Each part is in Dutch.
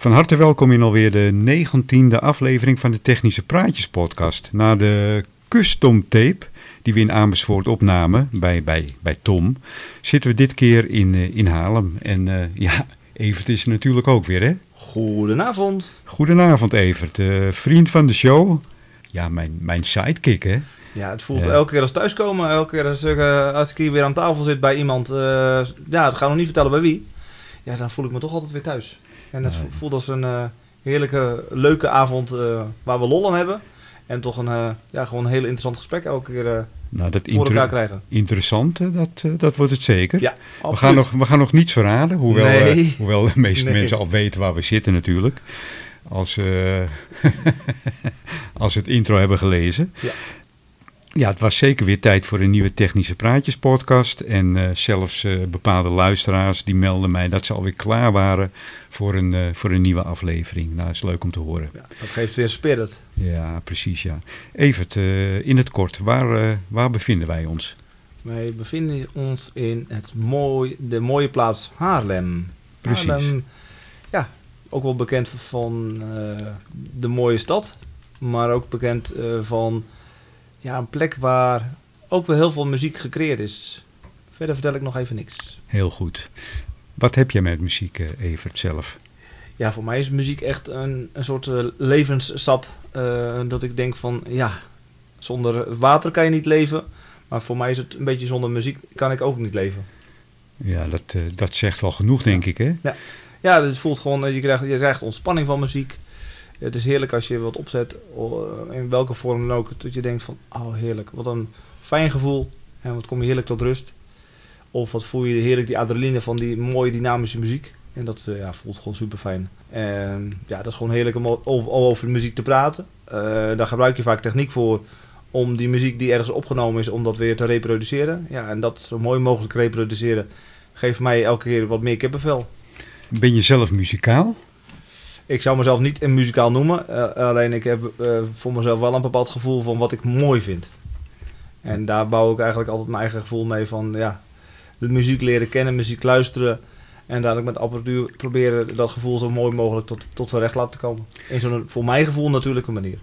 Van harte welkom in alweer de negentiende aflevering van de Technische Praatjes podcast. Na de custom tape die we in Amersfoort opnamen bij, bij, bij Tom, zitten we dit keer in, uh, in Haarlem. En uh, ja, Evert is er natuurlijk ook weer hè? Goedenavond. Goedenavond Evert, uh, vriend van de show. Ja, mijn, mijn sidekick hè? Ja, het voelt elke keer als thuiskomen. Elke keer als, uh, als ik hier weer aan tafel zit bij iemand. Ja, het gaan nog niet vertellen bij wie. Ja, dan voel ik me toch altijd weer thuis. En het voelt als een uh, heerlijke, leuke avond waar we lol aan hebben. En toch een, ja, gewoon een heel interessant gesprek elke keer nou, dat voor elkaar krijgen. Interessant, dat, dat wordt het zeker. Ja, we, gaan nog, we gaan nog niets verraden. Hoewel, nee. hoewel de meeste nee. mensen al weten waar we zitten natuurlijk. Als, als ze het intro hebben gelezen. Ja. Ja, het was zeker weer tijd voor een nieuwe Technische Praatjes podcast. En uh, zelfs uh, bepaalde luisteraars die melden mij dat ze alweer klaar waren voor een, uh, voor een nieuwe aflevering. Nou, dat is leuk om te horen. Ja, dat geeft weer spirit. Ja, precies ja. Evert, in het kort, waar, waar bevinden wij ons? Wij bevinden ons in het mooi, de mooie plaats Haarlem. Precies. Haarlem, ja, ook wel bekend van de mooie stad. Maar ook bekend van ja, een plek waar ook wel heel veel muziek gecreëerd is. Verder vertel ik nog even niks. Heel goed. Wat heb jij met muziek, Evert, zelf? Ja, voor mij is muziek echt een, een soort uh, levenssap. Uh, dat ik denk van, ja, zonder water kan je niet leven. Maar voor mij is het een beetje zonder muziek kan ik ook niet leven. Ja, dat, uh, dat zegt wel genoeg, denk ja. ik, hè? Ja, ja het voelt gewoon, je krijgt, je krijgt ontspanning van muziek. Het is heerlijk als je wat opzet, in welke vorm dan ook, dat je denkt van, oh heerlijk, wat een fijn gevoel. En wat kom je heerlijk tot rust. Of wat voel je heerlijk die adrenaline van die mooie dynamische muziek. En dat uh, ja, voelt gewoon super fijn. En ja, dat is gewoon heerlijk om over, over muziek te praten. Uh, daar gebruik je vaak techniek voor om die muziek die ergens opgenomen is, om dat weer te reproduceren. Ja, en dat zo mooi mogelijk reproduceren geeft mij elke keer wat meer kippenvel. Ben je zelf muzikaal? Ik zou mezelf niet een muzikaal noemen. Uh, alleen ik heb uh, voor mezelf wel een bepaald gevoel van wat ik mooi vind. En daar bouw ik eigenlijk altijd mijn eigen gevoel mee van ja, de muziek leren kennen, muziek luisteren. En dadelijk met apparatuur proberen dat gevoel zo mooi mogelijk tot, tot zijn recht laten komen. In zo'n voor mijn gevoel natuurlijke manier.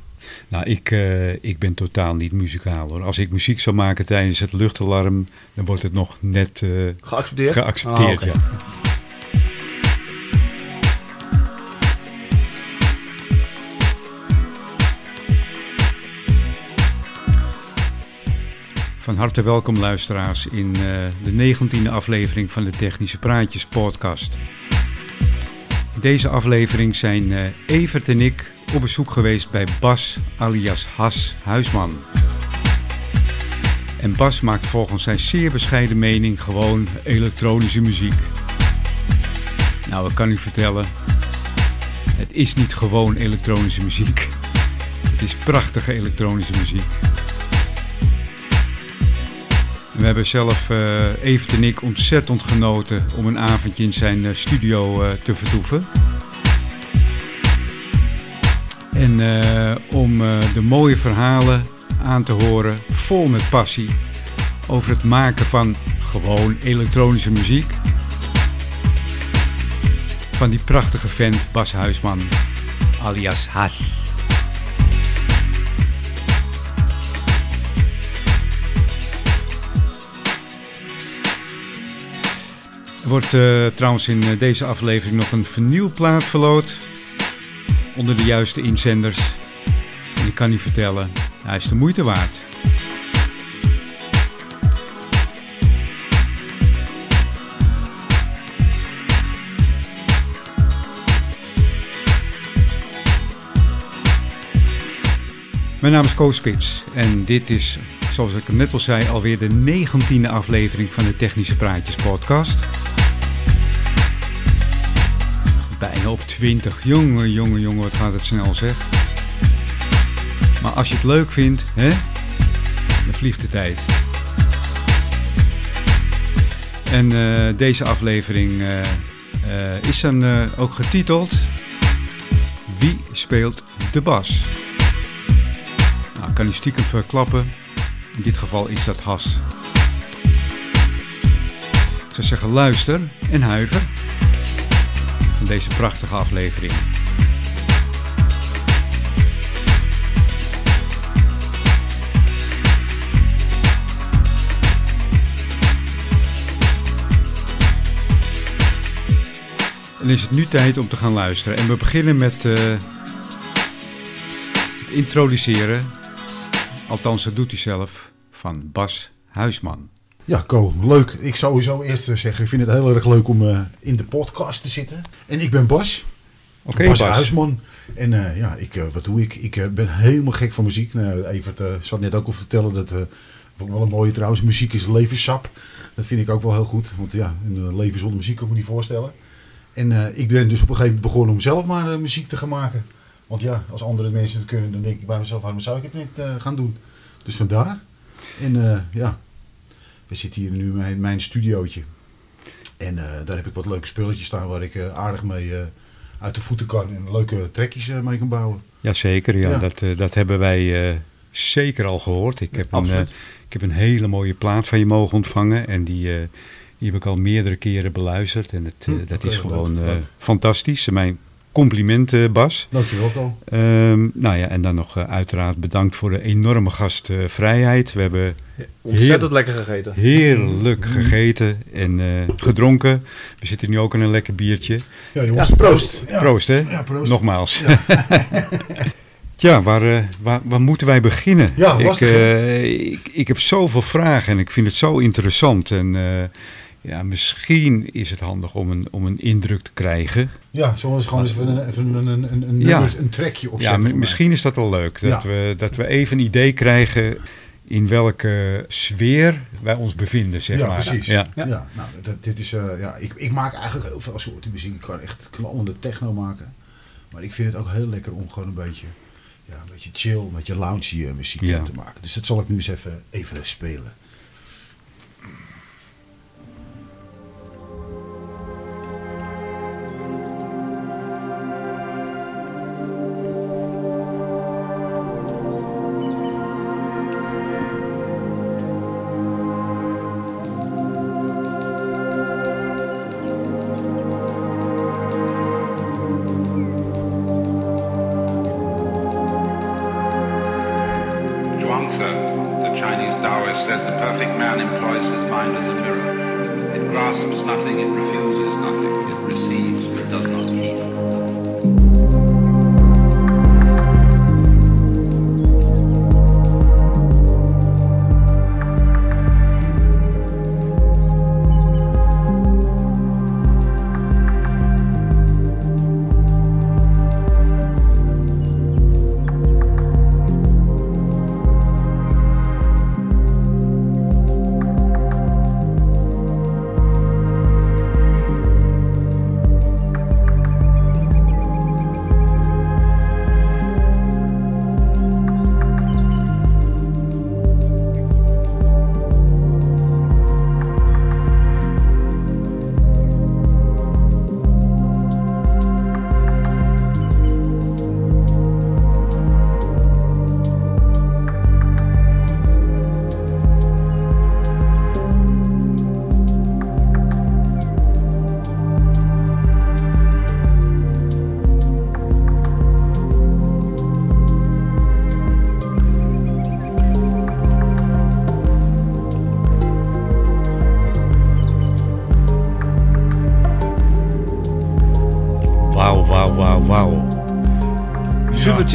Nou, ik, uh, ik ben totaal niet muzikaal hoor. Als ik muziek zou maken tijdens het luchtalarm, dan wordt het nog net geaccepteerd. geaccepteerd ah, okay. ja. Van harte welkom luisteraars in uh, de negentiende aflevering van de Technische Praatjes podcast. In deze aflevering zijn uh, Evert en ik op bezoek geweest bij Bas alias Has Huisman. En Bas maakt volgens zijn zeer bescheiden mening gewoon elektronische muziek. Nou, ik kan u vertellen, het is niet gewoon elektronische muziek. Het is prachtige elektronische muziek. We hebben zelf, uh, en ik, ontzettend genoten om een avondje in zijn uh, studio uh, te vertoeven. En om de mooie verhalen aan te horen, vol met passie, over het maken van gewoon elektronische muziek. Van die prachtige vent Bas Huisman, alias Has. Wordt uh, trouwens in uh, deze aflevering nog een vinylplaat verloot. Onder de juiste inzenders. En ik kan u vertellen, hij is de moeite waard. Mijn naam is Koos Spits en dit is, zoals ik net al zei, alweer de negentiende aflevering van de Technische Praatjes podcast bijna op 20. Jongen, jongen, jongen, wat gaat het snel zeg. Maar als je het leuk vindt, hè, dan vliegt de tijd. En uh, deze aflevering uh, uh, is dan ook getiteld Wie speelt de bas? Nou, kan u stiekem verklappen. In dit geval is dat Has. Ik zou zeggen luister en huiver. Deze prachtige aflevering. Dan is het nu tijd om te gaan luisteren. En we beginnen met eh, het introduceren, althans dat doet hij zelf, van Bas Huisman. Ja, Ko, leuk. Ik zou sowieso eerst eh, zeggen, ik vind het heel erg leuk om eh, in de podcast te zitten. En ik ben Bas, Oké, Bas, Bas. Huisman. En eh, ja, ik, wat doe ik? Ik ben helemaal gek van muziek. Nou, Evert zat net ook al vertellen dat, vond ik wel een mooie trouwens, muziek is levenssap. Dat vind ik ook wel heel goed, want ja, een leven zonder muziek kan ik me niet voorstellen. En ik ben dus op een gegeven moment begonnen om zelf maar muziek te gaan maken. Want ja, als andere mensen het kunnen, dan denk ik bij mezelf, waarom zou ik het niet gaan doen? Dus vandaar. En ja, we zitten hier nu in mijn studiootje. En eh, daar heb ik wat leuke spulletjes staan waar ik eh, aardig mee eh, uit de voeten kan. En leuke trekjes mee kan bouwen. Jazeker, ja, Ja. Dat, dat hebben wij zeker al gehoord. Ik heb, een, ik heb een hele mooie plaat van je mogen ontvangen en die, die heb ik al meerdere keren beluisterd. En het, Hm, dat is gewoon leuk. fantastisch. Mijn complimenten, Bas. Dankjewel, Ko. Ehm, nou ja, en dan nog eh, uiteraard bedankt voor de enorme gastvrijheid. We hebben Ontzettend lekker gegeten. heerlijk gegeten en eh, gedronken. We zitten nu ook in een lekker biertje. Ja, jongens, Ja, proost. Ja. Proost, hè? Ja, proost. Nogmaals. Ja, waar, eh, waar, waar moeten wij beginnen? Ja, ik, lastig, eh, ik, ik heb zoveel vragen en ik vind het zo interessant. En eh, ja, misschien is het handig om een, om een indruk te krijgen. Ja, zoals gewoon eens even een, even een, een, een, een, Ja. een trekje Ja, opzetten. mij. misschien is dat wel leuk. Dat, Ja. we, dat we even een idee krijgen in welke sfeer wij ons bevinden, zeg Ja, maar. precies. Ja. Ja, nou, dat, dit is, eh, ja, ik, ik maak eigenlijk heel veel soorten muziek. Ik kan echt knallende techno maken. Maar ik vind het ook heel lekker om gewoon een beetje, ja, een beetje chill, een beetje loungy muziek Ja. te maken. Dus dat zal ik nu eens even, even spelen.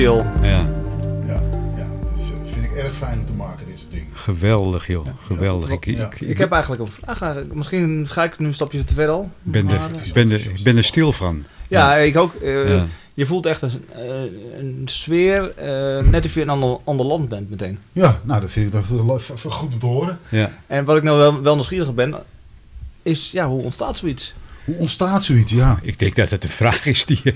Chill. Ja, Ja, ja dat is, eh, vind ik erg fijn om te maken, dit soort dingen. geweldig joh, geweldig. Ik, Ja. ik, Ik heb eigenlijk een vraag. eigenlijk. Misschien ga ik nu een stapje te ver al. ben, Maar, er, ben, er, ben er stil van. ja, ik ook. Eh, Ja. Je voelt echt een, eh, een sfeer, eh, net of je in een ander, ander land bent meteen. Ja, nou, dat vind ik dat goed om te horen. Ja. En wat ik nou wel, wel nieuwsgierig ben, is ja, hoe ontstaat zoiets? Hoe ontstaat zoiets? Ja. Ik denk dat het een vraag is die je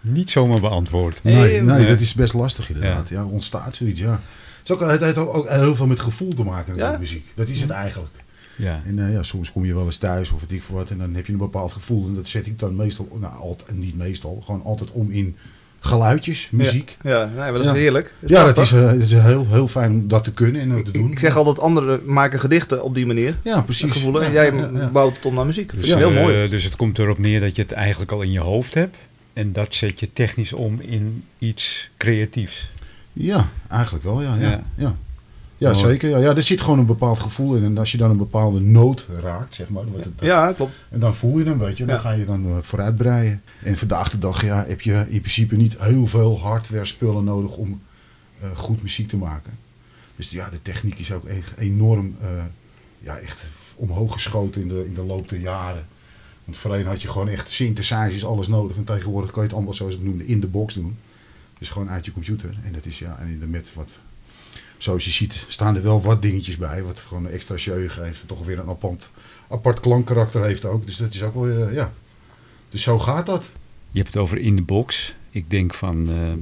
niet zomaar beantwoordt. Nee, Nee, dat is best lastig inderdaad. Ja, ontstaat zoiets, ja. Het, is ook, het heeft ook heel veel met gevoel te maken, Ja? met muziek. Dat is het eigenlijk. Ja. En eh, ja, soms kom je wel eens thuis of weet ik veel wat en dan heb je een bepaald gevoel. En dat zet ik dan meestal, nou altijd, niet meestal, gewoon altijd om in geluidjes, muziek. Ja, ja nee, maar dat is Ja. heerlijk. Dat Ja, dat is, eh, het is heel, heel fijn om dat te kunnen en dat te doen. Ik zeg altijd, anderen maken gedichten op die manier. ja, precies. Het gevoel, en jij ja, ja. bouwt het om naar muziek. Dat Dus, heel eh, mooi. dus het komt erop neer dat je het eigenlijk al in je hoofd hebt. En dat zet je technisch om in iets creatiefs. Ja, eigenlijk wel, ja. Ja, Ja. ja. ja. Mooi. zeker. Ja. ja, er zit gewoon een bepaald gevoel in. En als je dan een bepaalde noot raakt, zeg maar. dan wordt het- Ja, klopt. En dan voel je hem, weet je. Dan ga je dan eh, vooruit breien. En vandaag de dag ja, heb je in principe niet heel veel hardware spullen nodig om eh, goed muziek te maken. Dus ja, de techniek is ook enorm eh, ja, echt omhoog geschoten in de, in de loop der jaren. Want voorheen had je gewoon echt synthesizers, alles nodig. En tegenwoordig kan je het allemaal, zoals het noemde, in de box doen. Dus gewoon uit je computer. En dat is ja, en in de met wat, zoals je ziet, staan er wel wat dingetjes bij. Wat gewoon een extra jeu geeft. Toch weer een apart, apart klankkarakter heeft ook. Dus dat is ook wel weer, eh, ja. Dus zo gaat dat. Je hebt het over in de box. Ik denk van eh,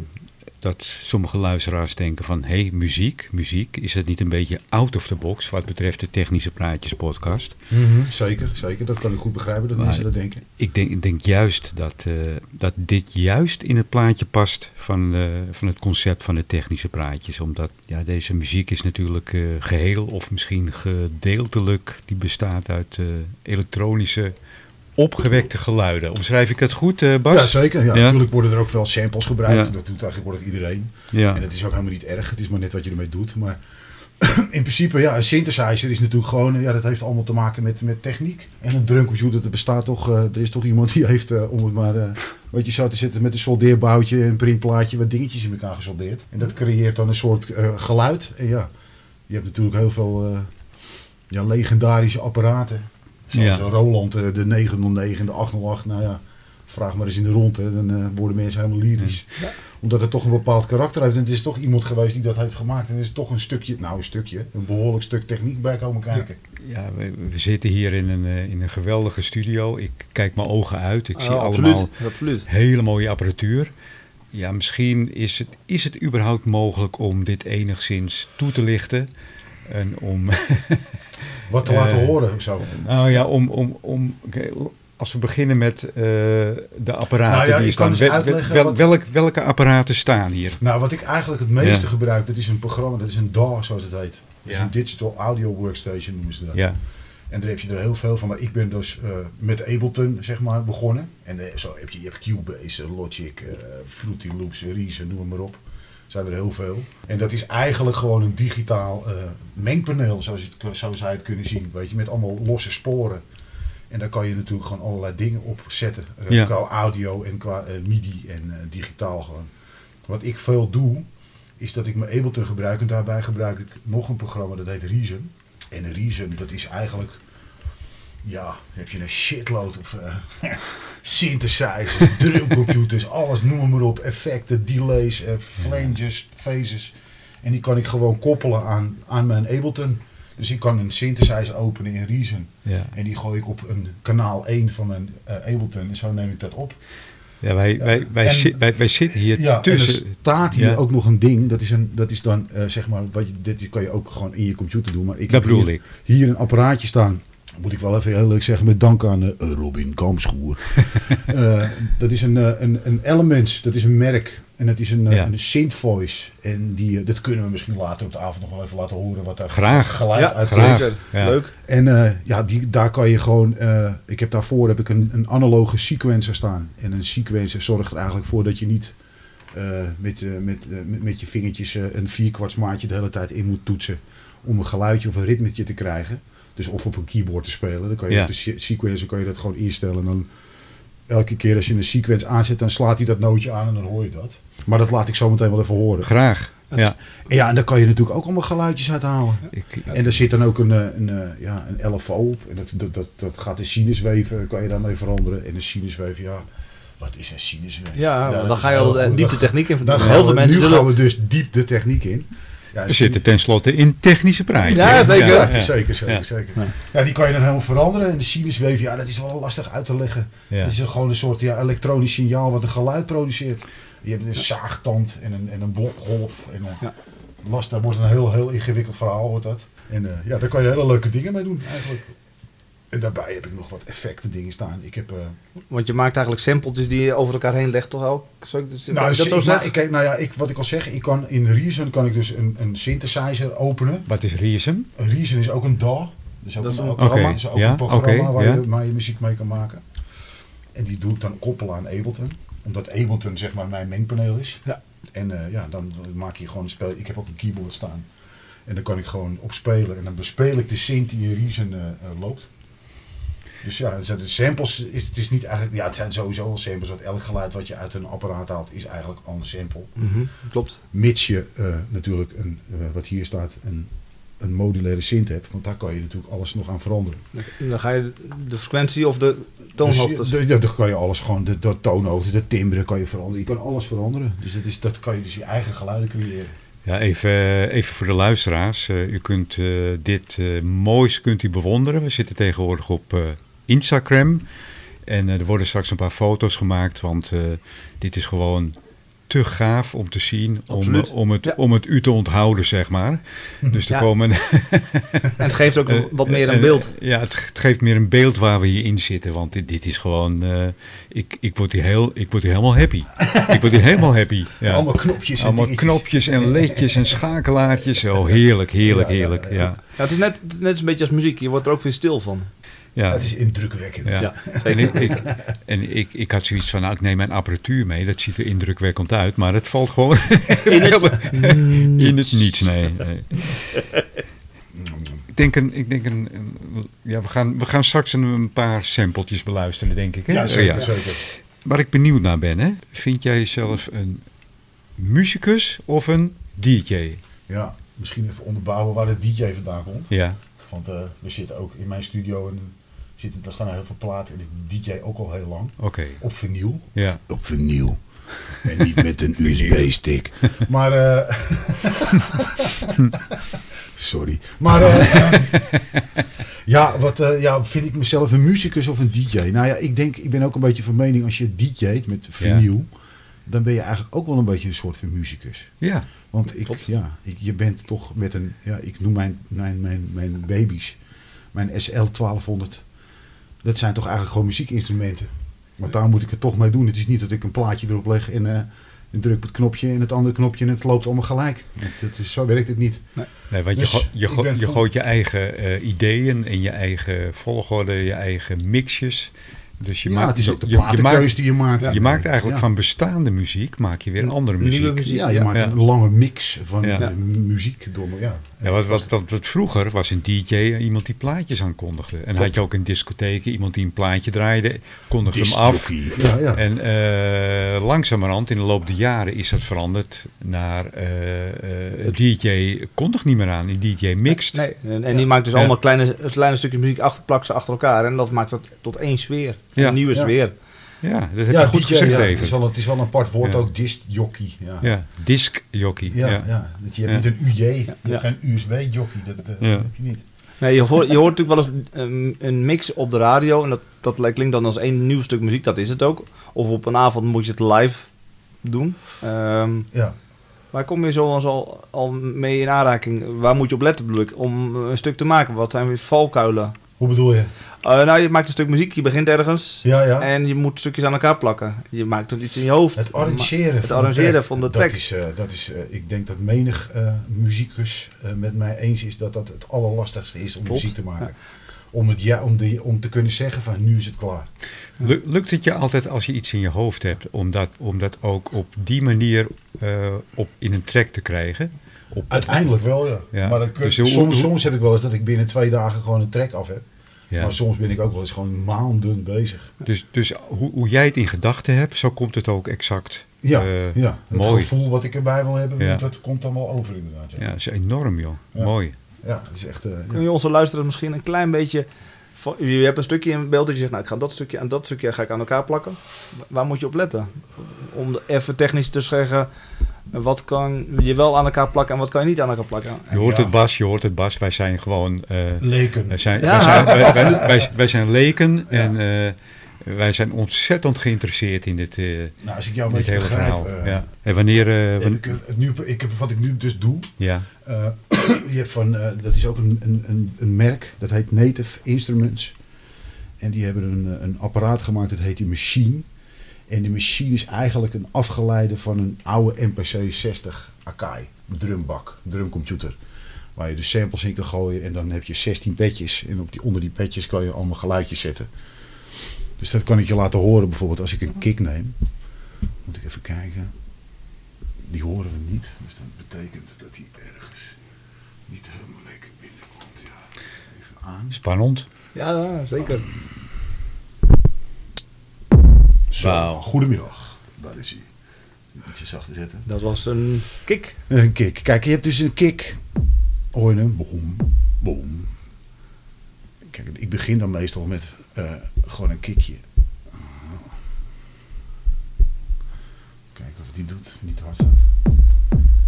dat sommige luisteraars denken van... hé, hey, muziek, muziek. Is het niet een beetje out of the box wat betreft de Technische Praatjes podcast? Zeker, zeker. Dat kan ik goed begrijpen dat Maar- mensen dat denken. Ik denk, ik denk juist dat, eh, dat dit juist in het plaatje past van, eh, van het concept van de technische praatjes. Omdat ja, deze muziek is natuurlijk eh, geheel of misschien gedeeltelijk, die bestaat uit elektronische opgewekte geluiden. Omschrijf ik dat goed, eh, Bas? Ja, zeker. Ja, Ja. Natuurlijk worden er ook wel samples gebruikt. Ja. Dat doet tegenwoordig iedereen. Ja. En dat is ook helemaal niet erg. Het is maar net wat je ermee doet. Maar in principe, ja, een synthesizer is natuurlijk gewoon... Ja, dat heeft allemaal te maken met, met techniek. En een drumcomputer, dat bestaat toch... eh, er is toch iemand die heeft, eh, om het maar... weet je, zo te zitten met een soldeerboutje, een printplaatje... wat dingetjes in elkaar gesoldeerd. En dat creëert dan een soort geluid. En ja, je hebt natuurlijk heel veel... ja, legendarische apparaten. Zoals Ja. Roland, eh, de 909 en de 808. Nou ja, vraag maar eens in de rond. Hè. Dan eh, worden mensen helemaal lyrisch. Omdat het toch een bepaald karakter heeft. En het is toch iemand geweest die dat heeft gemaakt. En er is toch een stukje, nou een stukje, een behoorlijk stuk techniek bij komen kijken. Ja, we, we zitten hier in een, eh, in een geweldige studio. Ik kijk mijn ogen uit. Ik zie Oh, allemaal absoluut, absoluut. hele mooie apparatuur. Ja, misschien is het, is het überhaupt mogelijk om dit enigszins toe te lichten. En om, Wat te Eh, laten horen of zo. nou ja, om, om, om als we beginnen met eh, de apparaten Nou ja, die ik kan staan. Wel- uitleggen wel- welk, welke apparaten staan hier? Nou, wat ik eigenlijk het meeste Ja. gebruik, dat is een programma, dat is een DAW zoals het heet. Dat is een Digital Audio Workstation noemen ze dat. Ja, En daar heb je er heel veel van. Maar ik ben dus eh, met Ableton zeg maar, begonnen. En eh, zo heb je, je hebt Cubase, eh, Logic, eh, Fruity Loops, Reason, noem maar op. Zijn er heel veel. En dat is eigenlijk gewoon een digitaal eh, mengpaneel, zoals je het, zo zou je het kunnen zien. Weet je, met allemaal losse sporen. En daar kan je natuurlijk gewoon allerlei dingen op zetten. eh, Ja. Qua audio en qua eh, MIDI en digitaal gewoon. Wat ik veel doe, is dat ik mijn Ableton gebruik. En daarbij gebruik ik nog een programma dat heet Reason. En Reason, dat is eigenlijk... Ja, heb je een shitload of synthesizers, drumcomputers, alles, noem maar op. Effecten, delays, eh, flanges, phases. En die kan ik gewoon koppelen aan, aan mijn Ableton. Dus ik kan een synthesizer openen in Reason. ja. En die gooi ik op een kanaal 1 van mijn eh, Ableton. En zo neem ik dat op. ja wij, wij, wij, En- zi- wij, wij zitten hier Ja, en er tussen. staat hier Ja. ook nog een ding. Dat is, een, dat is dan, eh, zeg maar, wat je, dit kan je ook gewoon in je computer doen. Maar ik Dat heb bedoel hier, ik. hier een apparaatje staan. Moet ik wel even heel leuk zeggen, met dank aan eh, Robin Kampschoer. Eh, dat is een, eh, een, een Elements, dat is een merk. En dat is een, Ja. een synth voice. En die, dat kunnen we misschien later op de avond nog wel even laten horen. Wat daar Graag. geluid Ja, graag. Ja. Leuk. en eh, ja, die, daar kan je gewoon. eh, ik heb daarvoor heb ik een, een analoge sequencer staan. En een sequencer zorgt er eigenlijk voor dat je niet eh, met, eh, met, met, met je vingertjes een vierkwarts maatje de hele tijd in moet toetsen. Om een geluidje of een ritmetje te krijgen. Dus of op een keyboard te spelen. Dan kan je Ja. op de se- sequencer kan je dat gewoon instellen. En dan elke keer als je een sequence aanzet, dan slaat hij dat nootje aan en dan hoor je dat. Maar dat laat ik zo meteen wel even horen. Graag. Ja, En ja, en daar kan je natuurlijk ook allemaal geluidjes uit halen. ik, En er zit dan ook een, eh, een, eh, ja, een LFO op. En dat, dat, dat, dat gaat de sinusweven, kan je daarmee veranderen. En een sinusweven, ja, wat is een sinusweef? Ja, dat dan ga je al de diepte Dan- techniek in. Dan Heel veel mensen nu zullen- gaan we dus diep de techniek in. Ja, we zitten tenslotte in technische praatjes. Ja, zeker. Ja, Ja, zeker, zeker, Ja. zeker. Ja, die kan je dan helemaal veranderen. En de sinusweef, ja, dat is wel lastig uit te leggen. Ja. Het is gewoon een soort ja, elektronisch signaal wat een geluid produceert. Je hebt een zaagtand en een, en een blokgolf. En een, Ja. last, dat wordt een heel, heel ingewikkeld verhaal. Wordt dat. En eh, ja, daar kan je hele leuke dingen mee doen eigenlijk. En daarbij heb ik nog wat effecten dingen staan. Ik heb... eh, Want je maakt eigenlijk sampletjes die je over elkaar heen legt, toch ook? Zou ik, dus, nou, ik dat ik, zo zeggen? ik, kijk, nou ja, ik, wat ik al zeg, ik kan in Reason kan ik dus een, een synthesizer openen. Wat is Reason? Reason is ook een DAW. Dus ook Dat is een, programma. is ook Ja, een programma oké, waar, ja. je, waar je muziek mee kan maken. En die doe ik dan koppelen aan Ableton. Omdat Ableton zeg maar mijn mengpaneel is. Ja. En eh, ja, dan maak je gewoon een spel. Ik heb ook een keyboard staan. En dan kan ik gewoon op spelen. En dan bespeel ik de synth die in Reason eh, loopt. Dus ja, het zijn de samples is, het is niet eigenlijk, ja, het zijn sowieso wel samples. Want elk geluid wat je uit een apparaat haalt is eigenlijk al een sample. Mhm, klopt. Mits je eh, natuurlijk, een, eh, wat hier staat, een, een modulaire synth hebt. Want daar kan je natuurlijk alles nog aan veranderen. Dan ga je de frequentie of de toonhoogtes... Dus, ja, dan kan je alles gewoon, de, de toonhoogte, de timbre kan je veranderen. Je kan alles veranderen. Dus dat, is, dat kan je dus je eigen geluiden creëren. Ja, even, eh, even voor de luisteraars. Eh, u kunt eh, dit eh, moois kunt u bewonderen. We zitten tegenwoordig op eh, Instagram. En eh, er worden straks een paar foto's gemaakt. Want eh, dit is gewoon te gaaf om te zien. Om, eh, om, het, Ja. om het u te onthouden, zeg maar. Dus er Ja. komen... En het geeft ook wat meer een beeld. Ja, het, het geeft meer een beeld waar we hier in zitten. Want dit, dit is gewoon... eh, ik, ik, word hier heel, ik word hier helemaal happy. ik word hier helemaal happy. Ja. Allemaal knopjes en Allemaal dingetjes. knopjes en ledjes en schakelaartjes. Oh, heerlijk, heerlijk, Ja, ja, heerlijk. ja. Ja, Ja, het is net, net een beetje als muziek. Je wordt er ook weer stil van. Ja. Het is indrukwekkend. Ja. Ja, En, ik, ik, en ik, ik had zoiets van, nou, ik neem mijn apparatuur mee. Dat ziet er indrukwekkend uit, maar het valt gewoon In het, in het niets. Nee, nee. Ik denk, een, ik denk een, een- ja, we, gaan, we gaan straks een, paar sampletjes beluisteren, denk ik. Hè? Ja, zeker, Ja. zeker. Waar ik benieuwd naar ben, hè? vind jij jezelf een muzikus of een DJ? Ja, misschien even onderbouwen waar de DJ vandaan komt. Ja, Want eh, we zitten ook in mijn studio en zitten, daar staan heel veel platen. En ik DJ ook al heel lang. oké. Op vinyl. Ja. Op vinyl. En niet met een USB-stick. Maar, eh sorry. Maar, eh, ja, wat eh, ja, vind ik mezelf een muzikus of een DJ? Nou ja, ik denk, ik ben ook een beetje van mening, als je DJ't met vinyl, dan ben je eigenlijk ook wel een beetje een soort van muzikus. Ja, Want ik, Klopt. ja, ik, je bent toch met een, ja, ik noem mijn, mijn, mijn, mijn baby's, mijn SL 1200. Dat zijn toch eigenlijk gewoon muziekinstrumenten. Want daar moet ik het toch mee doen. Het is niet dat ik een plaatje erop leg en, eh, en druk op het knopje en het andere knopje en het loopt allemaal gelijk. Is, zo werkt het niet. nee, want Dus je, go- je, go- je gooit je eigen eh, ideeën en je eigen volgorde, je eigen mixjes. Dus je ja, maakt, het is ook de je, je, platenkeus maakt, die je maakt. je maakt eigenlijk Ja. van bestaande muziek, maak je weer een andere Nieuwe muziek. muziek. Ja, je Ja. maakt Ja. een lange mix van Ja. eh, muziek door me. Ja. Ja, wat, wat, wat, wat vroeger was een DJ iemand die plaatjes aankondigde. En had je ook in discotheken iemand die een plaatje draaide, kondigde hem af. Discjockey. Ja, ja. En eh, langzamerhand in de loop der jaren is dat veranderd naar eh, eh, DJ kondigt niet meer aan, een DJ mixt. Nee, en, en die maakt dus Ja. allemaal kleine, kleine stukjes muziek achter, plakt ze achter elkaar. En dat maakt dat tot één sfeer. Ja. Een nieuwe sfeer. Ja, dat heb ja, je goed DJ, gezegd even. het, is wel, het is wel een apart woord Ja. ook, discjockey. Ja. Ja, discjockey. Ja, Ja. ja. Dat je Ja. hebt niet een UJ, je Ja. hebt geen USB-jockey, dat, eh, dat heb je niet. Nee, je, hoort, je hoort natuurlijk wel eens een, een mix op de radio. En dat, dat klinkt dan als één nieuw stuk muziek. Dat is het ook. Of op een avond moet je het live doen. Ehm, Ja. waar kom je zo al, al mee in aanraking? Waar moet je op letten bedoel ik? Om een stuk te maken. Wat zijn weer valkuilen? Hoe bedoel je? Eh, nou, je maakt een stuk muziek. Je begint ergens. Ja, ja. En je moet stukjes aan elkaar plakken. Je maakt iets in je hoofd. Het arrangeren, Het van, arrangeren de track, van de track. Dat is, eh, dat is eh, ik denk dat menig eh muzikus eh, met mij eens is dat dat het allerlastigste is om Klopt. muziek te maken. Om, het, ja, om, de, om te kunnen zeggen van nu is het klaar. Lu- Lukt het je altijd als je iets in je hoofd hebt, om dat, om dat ook op die manier eh, op, in een track te krijgen? Op, Uiteindelijk wel, ja. Ja. Maar dat kun- Dus soms, soms heb ik wel eens dat ik binnen twee dagen gewoon een track af heb. Ja. Maar soms ben ik ook wel eens gewoon maanden bezig. Dus, dus hoe, hoe jij het in gedachten hebt, zo komt het ook exact. Ja, Eh, ja. het mooi. gevoel wat ik erbij wil hebben, Ja. dat komt dan wel over inderdaad. Ja, Ja, dat is enorm joh. Ja. Mooi. ja het is echt... eh, Kun ja. je onze luisteraars misschien een klein beetje... Je hebt een stukje in beeld dat je zegt... Nou, ik ga dat stukje en dat stukje ga ik aan elkaar plakken. Waar moet je op letten? Om even technisch te zeggen... Wat kan je wel aan elkaar plakken en wat kan je niet aan elkaar plakken? Je hoort Ja. het Bas, je hoort het Bas. Wij zijn gewoon... eh, Leken. wij, zijn, Ja. wij, zijn, wij, wij, wij- wij zijn leken Ja. en eh, wij zijn ontzettend geïnteresseerd in dit, eh, Nou, als ik jou een beetje hele begrijp... verhaal. ja. En wanneer... eh, ik, het nu, ik heb, wat ik nu dus doe... ja, eh, je hebt van, dat is ook een, een, een, een merk, dat heet Native Instruments. En die hebben een, een apparaat gemaakt, dat heet die Machine. En die Machine is eigenlijk een afgeleide van een oude MPC 60 Akai. Drumbak, drumcomputer. Waar je de samples in kan gooien en dan heb je 16 petjes. En op die, onder die petjes kan je allemaal geluidjes zetten. Dus dat kan ik je laten horen bijvoorbeeld als ik een kick neem. Moet ik even kijken. Die horen we niet. Dus dat betekent dat die ergens niet helemaal lekker binnenkomt. Ja, even aan. Spannend. Ja, zeker. Zo, goedemiddag. Daar is hij. Ietsje zachter zetten. Dat was een kick. Een kick. Kijk, je hebt dus een kick. Hoor je hem? Boom, boom. Kijk, ik begin dan meestal met eh, gewoon een kickje. Kijken of het die doet. Niet hard staat.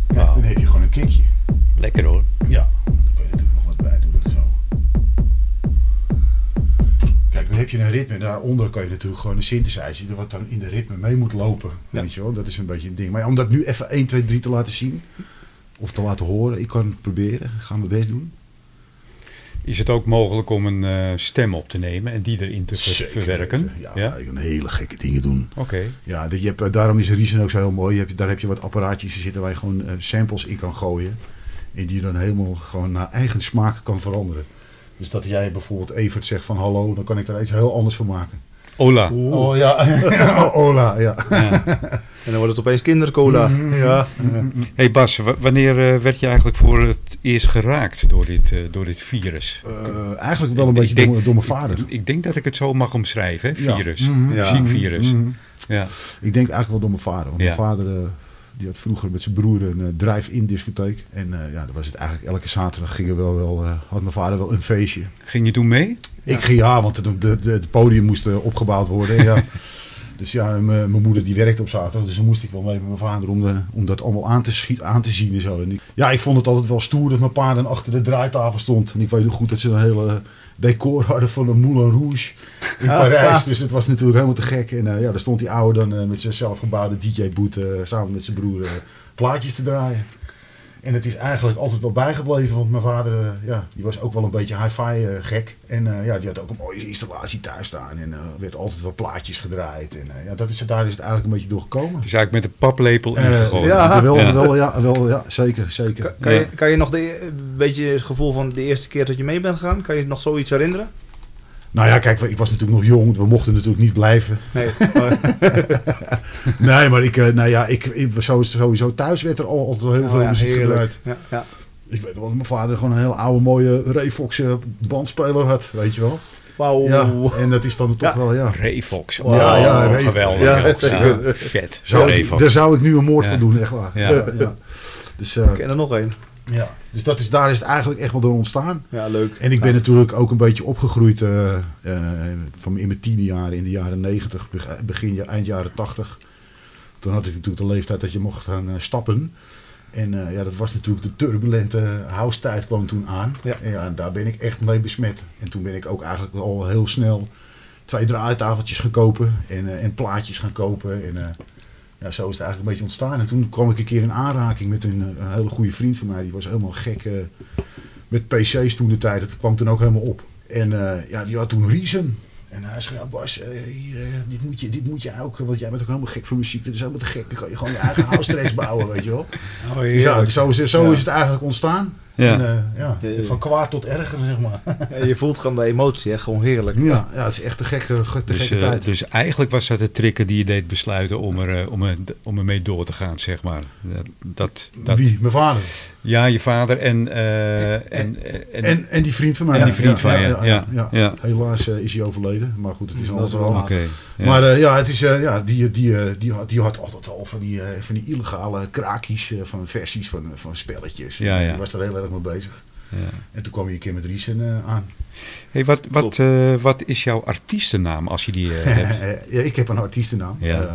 Kijk, Wauw. dan heb je gewoon een kickje. Lekker hoor. Ja, dan kan je natuurlijk nog wat bij doen. Zo. Dan heb je een ritme. En daaronder kan je natuurlijk gewoon een synthesizer. Wat dan in de ritme mee moet lopen. Ja. Weet je wel, dat is een beetje een ding. Maar om dat nu even 1, 2, 3 te laten zien. Of te laten horen. Ik kan het proberen. Ik ga mijn best doen. Is het ook mogelijk om een eh, stem op te nemen en die erin te ver- Zeker verwerken? weten. Ja, Ja? je kan hele gekke dingen doen. Oké. Ja, dat je hebt, eh, daarom is Reason ook zo heel mooi. Je hebt, daar heb je wat apparaatjes zitten waar je gewoon eh, samples in kan gooien. En die je dan helemaal gewoon naar eigen smaak kan veranderen. Dus dat jij bijvoorbeeld Evert zegt van hallo, dan kan ik daar iets heel anders van maken. Ola. Oh ja, Ola, ja. Ja. En dan wordt het opeens kindercola. Ja. Hey Bas, wa- wanneer eh, werd je eigenlijk voor het eerst geraakt door dit, eh, door dit virus? Eh, eigenlijk wel een Ik beetje denk- door, mijn- door mijn vader. Ik denk dat ik het zo mag omschrijven, hè? Ja. Virus. Mhm. Ja. Muziekvirus. Mhm. Ja. Ik denk eigenlijk wel door mijn vader. Want Ja. mijn vader eh, die had vroeger met zijn broer een eh, drive-in discotheek. En eh, ja, dan was het eigenlijk elke zaterdag gingen we wel, wel, eh, had mijn vader wel een feestje. Ging je toen mee? Ik ging ja, want het, de, de, het podium moest opgebouwd worden. en ja. Dus ja, mijn moeder die werkte op zaterdag, dus dan moest ik wel mee met mijn vader om, de, om dat allemaal aan te, schiet, aan te zien en zo. En ik, ja, ik vond het altijd wel stoer dat mijn pa dan achter de draaitafel stond. En ik weet nog goed dat ze een hele decor hadden van een Moulin Rouge in Parijs. ja. Dus het was natuurlijk helemaal te gek. En eh, ja, daar stond die oude dan eh, met zijn zelfgebouwde DJ-boot eh, samen met zijn broer plaatjes te draaien. En het is eigenlijk altijd wel bijgebleven, want mijn vader eh, ja, die was ook wel een beetje hi-fi eh, gek. En eh, ja, die had ook een mooie installatie thuis staan en er werd altijd wel plaatjes gedraaid. En eh, ja, dat is, daar is het eigenlijk een beetje door gekomen. Dus eigenlijk met een paplepel ingegooid. ja. Wel, Ja. wel, ja, wel, ja, zeker, zeker. Kan, kan, je, kan je nog de, een beetje het gevoel van de eerste keer dat je mee bent gegaan, kan je nog zoiets herinneren? Nou ja, kijk, ik was natuurlijk nog jong, we mochten natuurlijk niet blijven. Nee. Nee, maar ik, eh, nou ja, ik, ik was sowieso, thuis werd er al- altijd wel heel veel Oh ja, muziek heerlijk. gedraaid. Ja, ja. Ik weet nog wel dat mijn vader gewoon een hele oude mooie Refox eh, bandspeler had, weet je wel. Wauw. Ja, en dat is dan toch Ja. wel, ja. Rayfox. Ja, ja, Oh, geweldig. Ja, Ja, zeker. vet. Zou ik, Rayfox. daar zou ik nu een moord Ja. van doen, echt waar. Ja. Ja, ja. Dus, eh, Ik ken er nog één. Ja. dus dat is, daar is het eigenlijk echt wel door ontstaan. Ja, leuk. En ik ben natuurlijk ook een beetje opgegroeid eh, eh, van in mijn tiende jaren, in de jaren negentig, begin eind jaren tachtig. Toen had ik natuurlijk de leeftijd dat je mocht gaan eh, stappen. En ja, dat was natuurlijk de turbulente house tijd kwam toen aan. Ja. En, ja, en daar ben ik echt mee besmet. En toen ben ik ook eigenlijk al heel snel twee draaitafeltjes gaan kopen en, en plaatjes gaan kopen. En ja, zo is het eigenlijk een beetje ontstaan. En toen kwam ik een keer in aanraking met een, eh, een hele goede vriend van mij. Die was helemaal gek eh, met PC's toen de tijd. Dat kwam toen ook helemaal op. En eh, ja, die had toen Reason. En hij zei, ja Bas, hier, dit, moet je, dit moet je ook, want jij bent ook helemaal gek voor muziek. Dit is helemaal te gek. Dan kan je gewoon je eigen house bouwen, weet je wel. Oh, Dus ja, zo, is, zo Ja. is het eigenlijk ontstaan. Ja. En, eh, ja, van kwaad tot erger, zeg maar. Ja, je voelt gewoon de emotie, hè? gewoon heerlijk. Ja, ja, het is echt een gekke, ge- te Dus, gekke eh, tijd. dus eigenlijk was dat de trigger die je deed besluiten om er, eh, om er, om er mee door te gaan, zeg maar. Dat, dat, Wie? Mijn vader. Ja, je vader en... eh, en, en, en- En, en die vriend van mij. En die vriend van je, ja, ja, ja. ja. Helaas is hij overleden. Maar goed, het is allemaal verhaal. Oké. Maar eh, ja, het is, eh, ja die, die, eh, die, had, die had altijd al van die, eh, van die illegale krakies eh, van versies van, van spelletjes. Ja, ja. Die was er heel erg mee bezig. ja. En toen kwam je een keer met Riesen eh, aan. Hey, wat, wat, eh, wat is jouw artiestennaam als je die hebt? Eh, ja, ik heb een artiestennaam. Ja. Eh,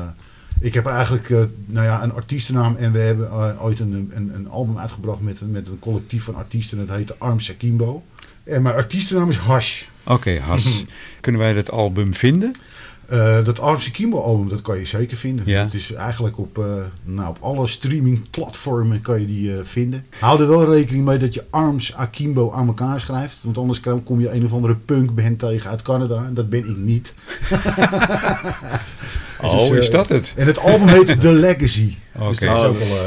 ik heb eigenlijk eh, nou ja, een artiestennaam en we hebben ooit een, een, een album uitgebracht met, een- met een collectief van artiesten. Dat heette Arms Akimbo. En mijn artiestennaam is Hash. Oké, Has. Kunnen wij dat album vinden? Eh, dat Arms Akimbo album, dat kan je zeker vinden. Ja. Het is eigenlijk op, eh, nou, op alle streamingplatformen kan je die eh, vinden. Hou er wel rekening mee dat je Arms Akimbo aan elkaar schrijft. Want anders kom je een of andere punkband tegen uit Canada. En dat ben ik niet. Oh, Dus, eh, is dat het? En het album heet The Legacy. Oké. Dus eh,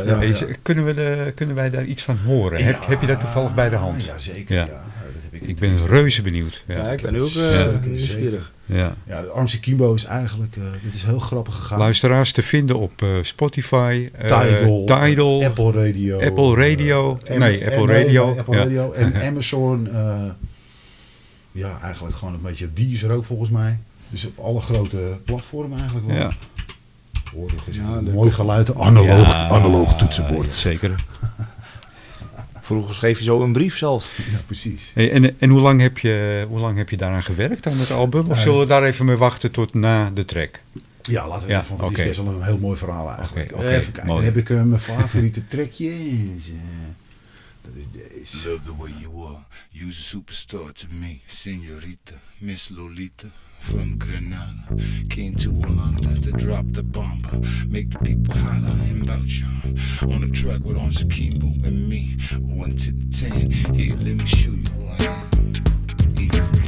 ja, ja. Kunnen, we de, kunnen wij daar iets van horen? Heb, heb je dat toevallig bij de hand? Ja, zeker. Ja. Ja. dat heb ik Ik ben reuze benieuwd. Ja, Ja. ik ben ook Ja, eh, nieuwsgierig. Ja. Ja, de Arms Akimbo is eigenlijk, eh, dit is heel grappig gegaan. Luisteraars te vinden op eh, Spotify, eh, Tidal, Tidal, Apple Radio. Apple Radio. eh, Nee, Apple eh, Radio. Apple Ja. Radio en Amazon. eh, ja, eigenlijk gewoon een beetje Deezer ook volgens mij. Dus op alle grote platformen eigenlijk wel. Ja. Hoor, is Ja, een mooi geluid. Analoog, Ja, analoog toetsenbord. ja, zeker. Vroeger schreef je zo een brief zelfs. Ja, precies. Hey, en, en hoe, lang heb je, hoe lang heb je daaraan gewerkt aan het album? Of Eh, zullen we daar even mee wachten tot na de track? Ja, laten we Ja, even, want het oké. is best wel een heel mooi verhaal eigenlijk. Oké, oké, even kijken, mooi. dan heb ik eh, mijn favoriete trekje. Eh, dat is deze. Love the way you are. You's a superstar to me, senorita, Miss Lolita from Grenada. Came to Orlando to drop the bomb, make the people holler and vouch you. On a track with Arms Akimbo and me, one to the ten. Here, let me show you who I am.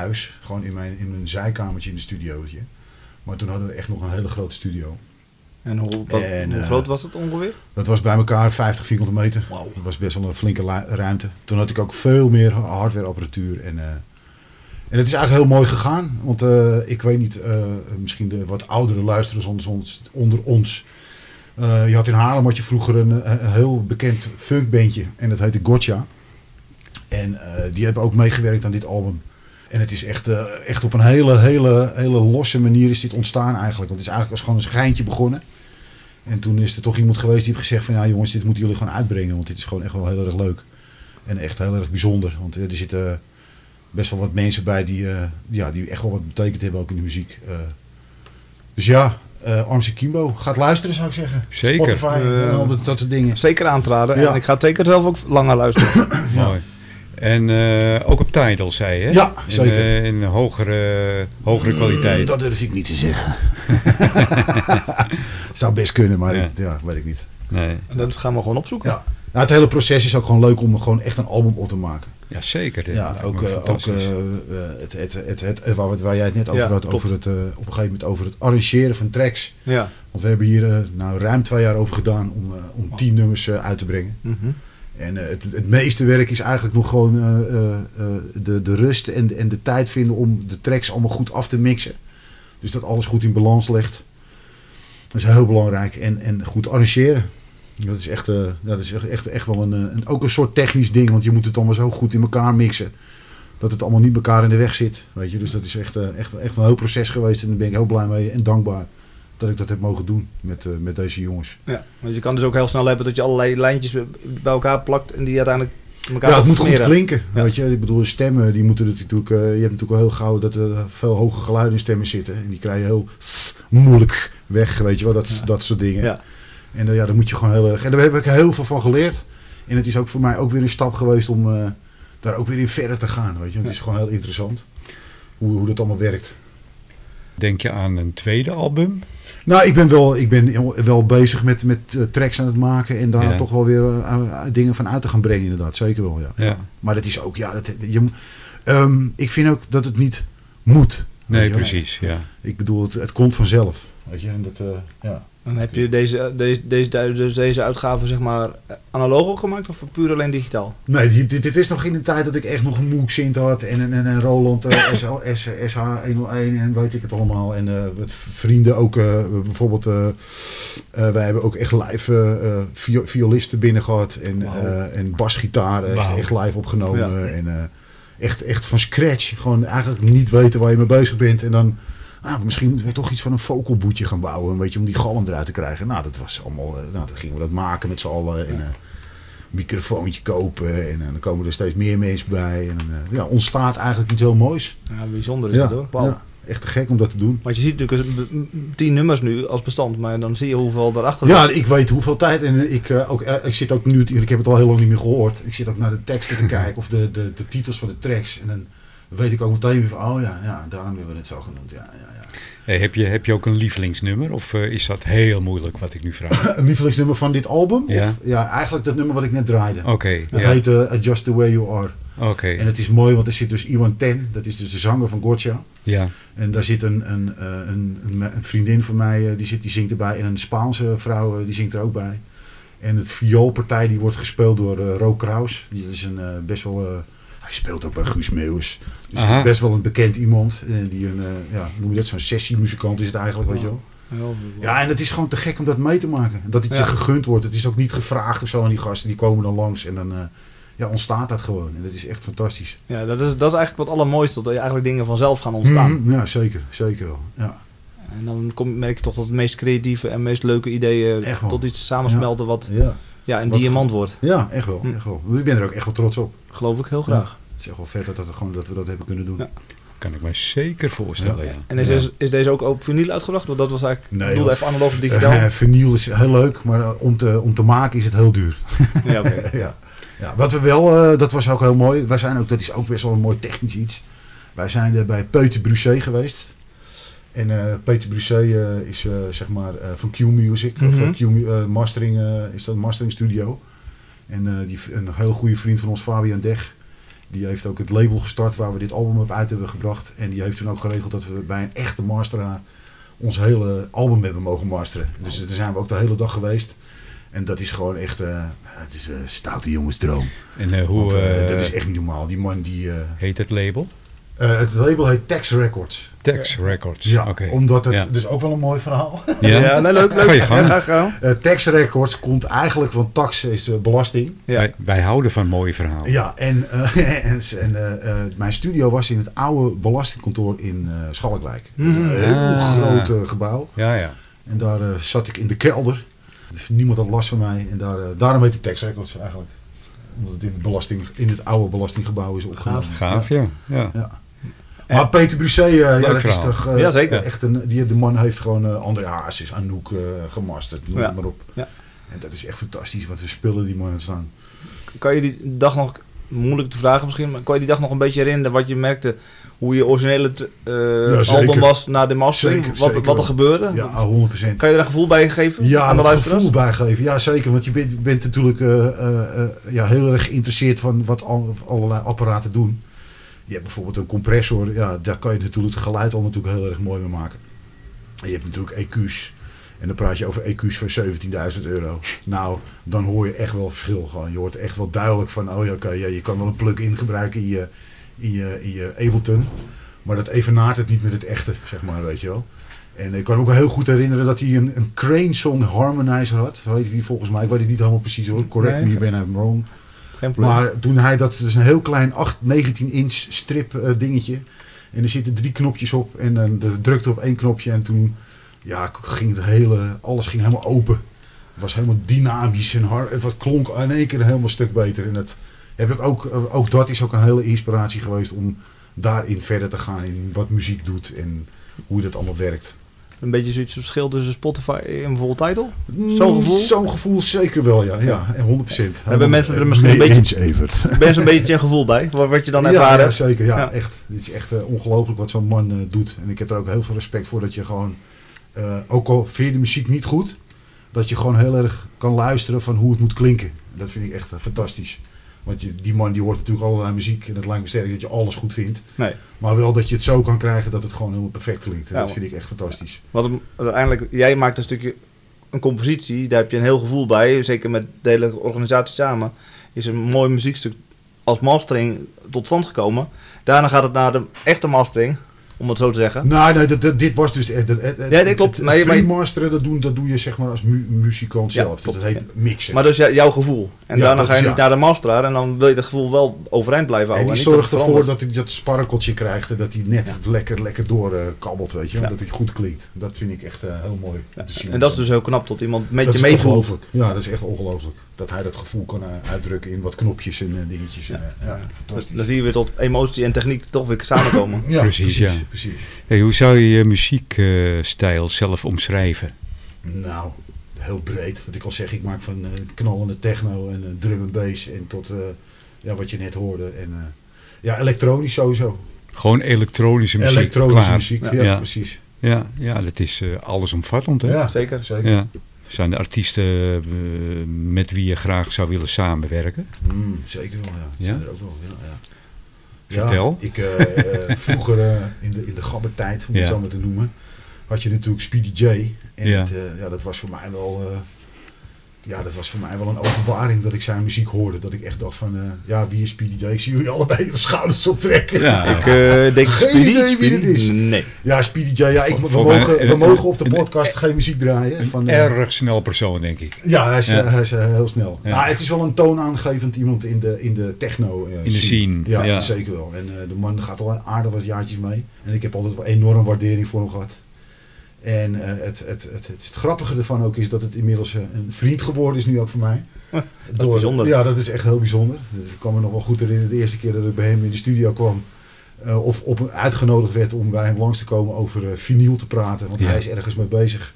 Thuis, gewoon in mijn, in mijn zijkamertje in de studiootje. Maar toen hadden we echt nog een hele grote studio. En hoe, wat- En, hoe eh, groot was het ongeveer? Dat was bij elkaar 50 vierkante meter. Dat was best wel een flinke ruimte. Toen had ik ook veel meer hardwareapparatuur. En, eh, En het is eigenlijk heel mooi gegaan. Want eh, ik weet niet, misschien de wat oudere luisteraars onder ons. Onder ons je had in Haarlem had je vroeger een, een heel bekend funkbandje. En dat heette Gotcha. En die hebben ook meegewerkt aan dit album. En het is echt, eh, echt op een hele, hele, hele losse manier is dit ontstaan eigenlijk. Want het is eigenlijk als gewoon een schijntje begonnen. En toen is er toch iemand geweest die heeft gezegd van... ja jongens, dit moeten jullie gewoon uitbrengen. Want dit is gewoon echt wel heel erg leuk. En echt heel erg bijzonder. Want eh, er zitten best wel wat mensen bij die, eh, ja, die echt wel wat betekend hebben ook in de muziek. Dus ja, eh Armse Kimbo. Gaat luisteren zou ik zeggen. Zeker. Spotify en al dat, dat soort dingen. Zeker aan te raden. Ja. En ik ga het zeker zelf ook langer luisteren. Mooi. En eh, ook op Tidal, zei je? Ja, in, zeker. eh, in hogere, hogere kwaliteit. Dat durf ik niet te zeggen. zou best kunnen, maar Ja. ik- ja, weet ik niet. Nee. En dat gaan we gewoon opzoeken. Ja. Nou, het hele proces is ook gewoon leuk om gewoon echt een album op te maken. Ja, zeker. Ja, ook, eh, ook het, het, het, het, waar, jij het net over Ja, had, over het, op een gegeven moment over het arrangeren van tracks. Ja. Want we hebben hier nou, ruim twee jaar over gedaan om, om tien nummers uit te brengen. Mhm. En eh, het, het meeste werk is eigenlijk nog gewoon eh, eh, de, de rust en, en de tijd vinden om de tracks allemaal goed af te mixen. Dus dat alles goed in balans ligt. Dat is heel belangrijk. En, en goed arrangeren. Dat is echt, dat is echt, echt, echt wel een, een, ook een soort technisch ding. Want je moet het allemaal zo goed in elkaar mixen. Dat het allemaal niet elkaar in de weg zit. Weet je? Dus dat is echt, echt, echt een heel proces geweest. En daar ben ik heel blij mee en dankbaar dat ik dat heb mogen doen met, eh, met deze jongens. ja. Want je kan dus ook heel snel hebben dat je allerlei lijntjes bij elkaar plakt en die uiteindelijk elkaar Ja, het moet goed klinken. Ja. Weet je, ik bedoel, stemmen, die moeten natuurlijk, eh, je hebt natuurlijk wel heel gauw dat er veel hoge geluiden in stemmen zitten. En die krijg je heel moeilijk weg, weet je wel, dat, Ja. dat soort dingen. Ja. En eh, ja, daar moet je gewoon heel erg, en daar heb ik heel veel van geleerd. En het is ook voor mij ook weer een stap geweest om eh, daar ook weer in verder te gaan, weet je. Want Het is gewoon heel interessant hoe, hoe dat allemaal werkt. Denk je aan een tweede album? Nou, ik ben wel, ik ben wel bezig met, met eh, tracks aan het maken en daar Ja. toch wel weer eh, eh, dingen van uit te gaan brengen, inderdaad. Zeker wel, ja. Ja. Maar dat is ook, ja, dat, je, ehm, ik vind ook dat het niet moet. Nee, precies. Ja. Ik bedoel, het, het komt vanzelf. Weet je, en dat, ja. Dan heb je deze, deze, deze, dus deze uitgave zeg maar analoog ook gemaakt of puur alleen digitaal? Nee, dit, dit, is nog in de tijd dat ik echt nog een Moog Sint had en een, en een Roland eh, SH, SH101 en weet ik het allemaal. En wat vrienden ook, eh, bijvoorbeeld, eh, wij hebben ook echt live vi- violisten binnen gehad en, eh, en basgitaar echt, live opgenomen. Ja. En echt, echt van scratch, gewoon eigenlijk niet weten waar je mee bezig bent. En dan, ah, misschien moeten we toch iets van een vocalboetje gaan bouwen, weet je, om die galm eruit te krijgen. Nou, dat was allemaal, eh, nou, dan gingen we dat maken met z'n allen. En, eh, microfoontje kopen en, eh, dan komen er steeds meer mensen bij. En ja, ontstaat eigenlijk iets heel moois. Ja, bijzonder is het hoor. Ja, echt te gek om dat te doen. Want je ziet natuurlijk tien nummers nu als bestand, maar dan zie je hoeveel daarachter Ja, ik weet hoeveel tijd. En ik, ook, ik zit ook nu, ik heb het al heel lang niet meer gehoord. Ik zit ook naar de teksten te kijken of de, de, de titels van de tracks. En dan weet ik ook meteen van, oh ja, ja daarom hebben we het zo genoemd. Ja, ja, ja. Hey, heb, je, heb je ook een lievelingsnummer? Of eh, is dat heel moeilijk wat ik nu vraag? Een lievelingsnummer van dit album? Ja. Of, ja, eigenlijk dat nummer wat ik net draaide. Oké, Het ja. heet eh, Just The Way You Are. Oké, En het is mooi, want er zit dus Iwan Ten, dat is dus de zanger van Gotcha. ja. En daar zit een, een, eh, een, een, een vriendin van mij, eh, die, zit, die zingt erbij. En een Spaanse vrouw, eh, die zingt er ook bij. En het vioolpartij die wordt gespeeld door eh Ro Kraus. Die is een eh, best wel... eh, hij speelt ook bij Guus Meeuwis. Dus Aha. best wel een bekend iemand. eh, die een, eh, ja, noem je dat, zo'n sessiemuzikant is het eigenlijk, weet je wel. Ja, en het is gewoon te gek om dat mee te maken. Dat het Ja. je gegund wordt. Het is ook niet gevraagd of zo aan die gasten. Die komen dan langs en dan eh, ja, ontstaat dat gewoon. En dat is echt fantastisch. Ja, dat is, dat is eigenlijk wat allermooiste, dat er eigenlijk dingen vanzelf gaan ontstaan. Mhm, Ja, zeker. Zeker wel. Ja. En dan kom, merk je toch dat de meest creatieve en meest leuke ideeën tot iets samensmelten wat Ja. ja, een Wat- diamant wordt. Ja, echt wel, Hm. echt wel. Ik ben er ook echt wel trots op. Geloof ik heel graag. Het is echt wel vet dat, dat, gewoon, dat we dat hebben kunnen doen. Ja. Kan ik me zeker voorstellen, ja. En is, Ja. deze, is deze ook op vinyl uitgebracht? Want dat was eigenlijk, Nee, ik bedoelde want- even analoog of digitaal. Eh, vinyl is heel leuk, maar eh, om, te, om te maken is het heel duur. ja, oké. ja. Ja, wat we wel, eh, dat was ook heel mooi. Wij zijn ook, dat is ook best wel een mooi technisch iets. Wij zijn er bij Peuter Brusset geweest. En eh Peter Brusset is eh, zeg maar eh, van Q Music, of Mhm. Q eh, Mastering, is dat een mastering studio. En eh, die, een heel goede vriend van ons, Fabian Deg, die heeft ook het label gestart waar we dit album op uit hebben gebracht. En die heeft toen ook geregeld dat we bij een echte masteraar ons hele album hebben mogen masteren. Dus daar zijn we ook de hele dag geweest. En dat is gewoon echt, eh, het is een stoute jongensdroom. En eh, hoe Want, eh, dat is echt niet normaal. Die man die, heet het label? Eh, het label heet Tex Records. Tex Records. Ja, Oké. omdat het, Ja. dus ook wel een mooi verhaal. Ja? nee, leuk, leuk. Ga je gang. Ja, ga. Eh Tax Records komt eigenlijk van tax is belasting. Ja. Wij, wij houden van mooie verhalen. Ja, en, eh, en, en mijn studio was in het oude belastingkantoor in eh Schalkwijk. Dat is Een heel Ah. groot gebouw. Ja, ja. En daar zat ik in de kelder. Dus niemand had last van mij. En daar, daarom heet het Tax Records eigenlijk. Omdat het in het, belasting, in het oude belastinggebouw is opgenomen. Gaaf, ja. ja. Ja. Maar Peter Brusset, eh, ja, dat is toch eh, Ja, zeker. echt een, die, de man heeft gewoon eh André Hazes, Anouk gemasterd, noem maar op. Ja. En dat is echt fantastisch wat we spullen die man staan. Kan je die dag nog, moeilijk te vragen misschien, maar kan je die dag nog een beetje herinneren wat je merkte, hoe je originele Ja, album was na de mastering, Zeker, wat, zeker wat er gebeurde? Ja, 100%. Kan je er een gevoel bij geven Ja, aan de luisteraars? gevoel bijgeven. Ja, zeker. Want je bent, bent natuurlijk ja, heel erg geïnteresseerd van wat al, allerlei apparaten doen. Je hebt bijvoorbeeld een compressor. Ja, daar kan je natuurlijk het geluid al natuurlijk heel erg mooi mee maken. En je hebt natuurlijk EQ's. En dan praat je over EQ's van 17.000 euro. Nou, dan hoor je echt wel verschil. Gewoon. Je hoort echt wel duidelijk van, oh ja, oké, ja, je kan wel een plug-in gebruiken in je, in, je, in je Ableton. Maar dat evenaart het niet met het echte, zeg maar, weet je wel. En ik kan me ook heel goed herinneren dat hij een, een Crane Song Harmonizer had. Zo heet die volgens mij. Ik weet het niet helemaal precies hoor. Correct Nee. me, ben I'm wrong. Maar toen hij dat, het is een heel klein 8, 19 inch strip eh, dingetje. En er zitten drie knopjes op. En dan de drukte op één knopje. En toen ja, ging het hele, alles ging helemaal open. Het was helemaal dynamisch en hard. Het klonk in één keer helemaal stuk beter. En dat heb ik ook, eh, ook dat is ook een hele inspiratie geweest om daarin verder te gaan. In wat muziek doet en hoe dat allemaal werkt. Een beetje zoiets verschil tussen Spotify en bijvoorbeeld Tidal? Mm, Zo'n gevoel? Zo'n gevoel zeker wel, ja. ja. en 100 procent. Hebben mensen er misschien een beetje- Eens, Evert. Ben je zo'n beetje een gevoel bij, wat, je dan ja, ervaren ja, hebt? zeker. Ja, Ja. echt. Dit is echt eh, ongelooflijk wat zo'n man eh, doet. En ik heb er ook heel veel respect voor dat je gewoon, eh, ook al vind je de muziek niet goed, dat je gewoon heel erg kan luisteren van hoe het moet klinken. Dat vind ik echt fantastisch. Want je, die man die hoort natuurlijk allerlei muziek en het lijkt me sterk dat je alles goed vindt. Nee. Maar wel dat je het zo kan krijgen dat het gewoon helemaal perfect klinkt. En Ja, dat vind ik echt fantastisch. Want uiteindelijk, jij maakt een stukje een compositie, daar heb je een heel gevoel bij, zeker met de hele organisatie samen, is een mooi muziekstuk als mastering tot stand gekomen. Daarna gaat het naar de echte mastering, om het zo te zeggen. Nou, nee, dat, dat- dit was dus... Het, het, het, Ja, nee, klopt. Het, je- je- pre-masteren, dat, doen, dat doe je zeg maar als mu- muzikant Ja, zelf. Klopt. dat heet mixen. Maar dus jou- jouw gevoel. En Ja, daarna ga je niet naar de masteraar en dan wil je dat gevoel wel overeind blijven En houden. die niet zorgt ervoor dat hij dat sparkeltje krijgt en dat hij net lekker, lekker doorkabbelt, weet je. wel. Ja. Dat hij goed klinkt. Dat vind ik echt eh, heel mooi te zien. En dat is dus heel knap, dat iemand met Dat je is meevoelt. ongelooflijk. Ja, dat is echt ongelooflijk. Dat hij dat gevoel kan eh, uitdrukken in wat knopjes en eh, dingetjes. En, eh, ja, Dus fantastisch. dan zie je weer tot emotie en techniek toch weer samenkomen. Ja, Precies, precies. ja. Precies. Hey, hoe zou je je muziekstijl zelf omschrijven? Nou, heel breed. Wat ik al zeg, ik maak van eh, knallende techno en eh, drum en bass en tot eh, ja, wat je net hoorde. En, ja, elektronisch sowieso. Gewoon elektronische muziek. Elektronische klaar. muziek, ja, Ja. precies. Ja, ja, dat is eh, allesomvattend. Hè? Ja, Zeker. zeker. Ja. Zijn er artiesten met wie je graag zou willen samenwerken? Mm, zeker wel, Ja? zijn er ook wel, ja. ja. Vertel. Ja, ik, eh, eh, vroeger eh, in de, in de gabbertijd, om het Ja. zo maar te noemen, had je natuurlijk Speedy J. En Ja. het, ja, dat was voor mij wel... ja, dat was voor mij wel een openbaring dat ik zijn muziek hoorde. Dat ik echt dacht van, eh, ja, wie is Speedy J? Ik zie jullie allebei de schouders optrekken. Ja, Ik eh, denk Geen Speedy. idee wie Speedy? dit is. Nee. Ja, Speedy J, ja, ik, we, mogen, we een- mogen op de een- podcast geen muziek draaien. Een Van, eh, erg snel persoon, denk ik. ja, hij is, Ja. hij is heel snel. Ja. Nou, het is wel een toonaangevend iemand in de, in de techno In de scene, Ja, ja. zeker wel. En eh, de man gaat al aardig wat jaartjes mee. En ik heb altijd wel enorm waardering voor hem gehad. En eh, het, het, het, het, het grappige ervan ook is dat het inmiddels eh, een vriend geworden is nu ook voor mij. dat is bijzonder. Ja, dat is echt heel bijzonder. Dat- Ik kan me nog wel goed herinneren de eerste keer dat ik bij hem in de studio kwam. eh, of op, uitgenodigd werd om bij hem langs te komen over vinyl te praten. Want Ja. hij is ergens mee bezig.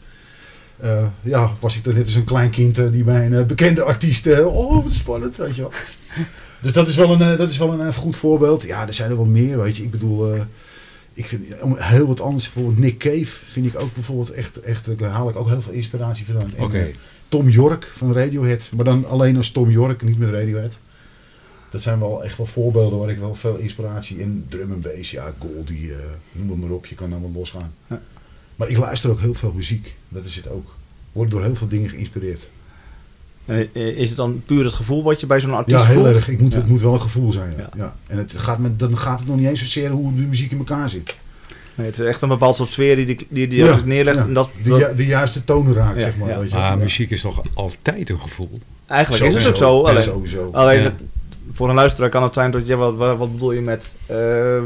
Ja, was ik er net als een klein kind die bij een eh, bekende artiest... oh, wat spannend, weet je wel. Dus dat is wel een, dat is wel een eh, goed voorbeeld. Ja, er zijn er wel meer, weet je. Ik bedoel, ik vind heel wat anders. Bijvoorbeeld Nick Cave vind ik ook bijvoorbeeld echt... echt daar haal ik ook heel veel inspiratie vandaan. Oké. eh, Tom York van Radiohead. Maar dan alleen als Tom York, niet met Radiohead. Dat zijn wel echt wel voorbeelden waar ik wel veel inspiratie in. Drum en bass, ja, Goldie, eh, noem het maar op. Je kan dan wel losgaan. Ja. Maar ik luister ook heel veel muziek. Dat is het ook. Word door heel veel dingen geïnspireerd. Eh, is het dan puur het gevoel wat je bij zo'n artiest Ja, heel voelt? erg. Ik moet, Ja. Het moet wel een gevoel zijn. Ja. Ja. En het gaat met, dan gaat het nog niet eens zozeer hoe de muziek in elkaar zit. Nee, het is echt een bepaald soort sfeer die die, die, die Ja, neerlegt. ja. En dat, De, ju- de juiste tonen raakt, Ja, zeg maar. ja. Weet je? Maar Ja. muziek is toch altijd een gevoel? eigenlijk is het ook zo. Ja, Alleen, sowieso. alleen het- voor een luisteraar kan het zijn dat je, wat, wat, wat bedoel je met, eh,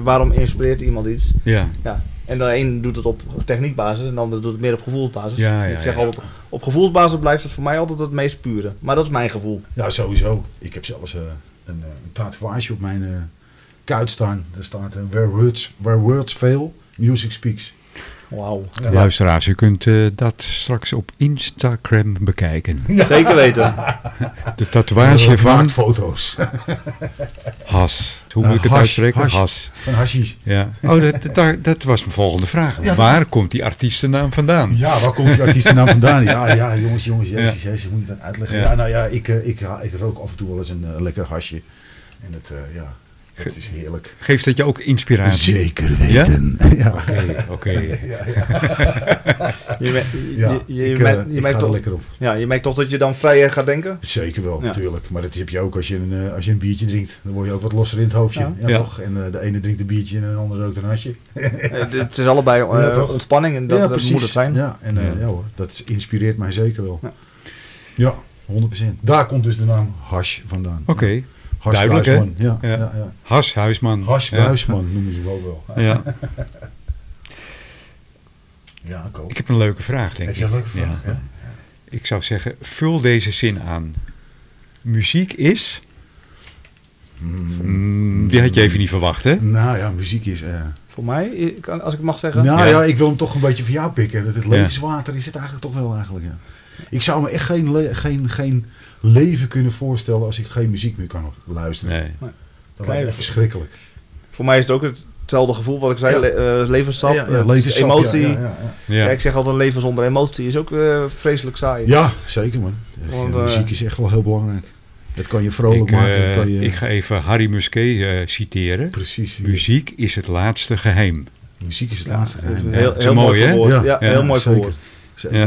waarom inspireert iemand iets? Ja. Ja. En de een doet het op techniekbasis en de ander doet het meer op gevoelsbasis. Ja, ja, ik zeg ja. altijd, op gevoelsbasis blijft het voor mij altijd het meest pure. Maar dat is mijn gevoel. Ja, sowieso. Ik heb zelfs eh, een, eh, een tatoeage op mijn eh, kuit staan. Daar staat where, words, where words fail, music speaks. Wauw. Ja. Luisteraars, u kunt eh, dat straks op Instagram bekijken. Zeker weten. De tatoeage Eh, van maakt foto's. Has. Hoe moet ik het uitspreken? hash. Has. Van hashish. Ja. Oh, dat, dat, dat was mijn volgende vraag. Ja, Waar komt die artiestennaam vandaan? Ja, waar komt die artiestennaam vandaan? Ja, ja, jongens, jongens, jezus, jezus, moet ik dat uitleggen? Ja. Ja, nou ja, ik, eh, ik, ik, rook af en toe wel eens een lekker hasje. En het, eh, ja, het is heerlijk. Geeft dat je ook inspiratie? Zeker weten. Ja? Oké, oké. Je, merkt- toch, lekker op. ja, je merkt toch dat je dan vrijer gaat denken? Zeker wel, Ja. natuurlijk. Maar dat heb je ook als je, een, eh, als je een biertje drinkt. Dan word je ook wat losser in het hoofdje. Ja. Ja, Ja. toch? En eh, de ene drinkt een biertje en de andere rookt een hasje. Eh, het is allebei ontspanning en dat, moet het zijn. Ja, en Ja. ja. hoor, dat inspireert mij zeker wel. Ja. Ja, 100%. Daar komt dus de naam Hash vandaan. Oké. Duidelijk, hè? Ja, Ja. ja. Ja, Has Huisman. Hash Ja. Buisman noemen ze wel wel. Ja. Ja, ik ook. Ik heb een leuke vraag, denk Heb ik. je een leuke vraag? Ja. Ja. Ik zou zeggen, vul deze zin aan. Muziek is... Mm, die had je even niet verwacht, hè? Nou ja, muziek is... eh, Voor mij, ik kan- als ik mag zeggen. nou Ja. ja. ik wil hem toch een beetje voor jou pikken. Het, levenswater is het eigenlijk toch wel eigenlijk. Ja. Ik zou me echt geen, geen, geen leven kunnen voorstellen als ik geen muziek meer kan luisteren. Nee. Dat lijkt me echt verschrikkelijk. Voor mij is het ook hetzelfde gevoel wat ik zei. Ja. le- eh, levenssap, Ja, ja, levenssap, emotie. Ja, Ja, ja, ja, ja. Ja. ik zeg altijd een leven zonder emotie is ook eh, vreselijk saai. Ja, zeker man. Want, eh, muziek is echt wel heel belangrijk. Dat kan je vrolijk Ik, maken. dat kan je... ik ga even Harry Musquet eh, citeren. Precies. Muziek is het laatste geheim. Muziek is het Ja, laatste. geheim. heel, heel mooi, hè? verwoord. Ja. Ja, Ja, heel mooi zeker. verwoord. Zeker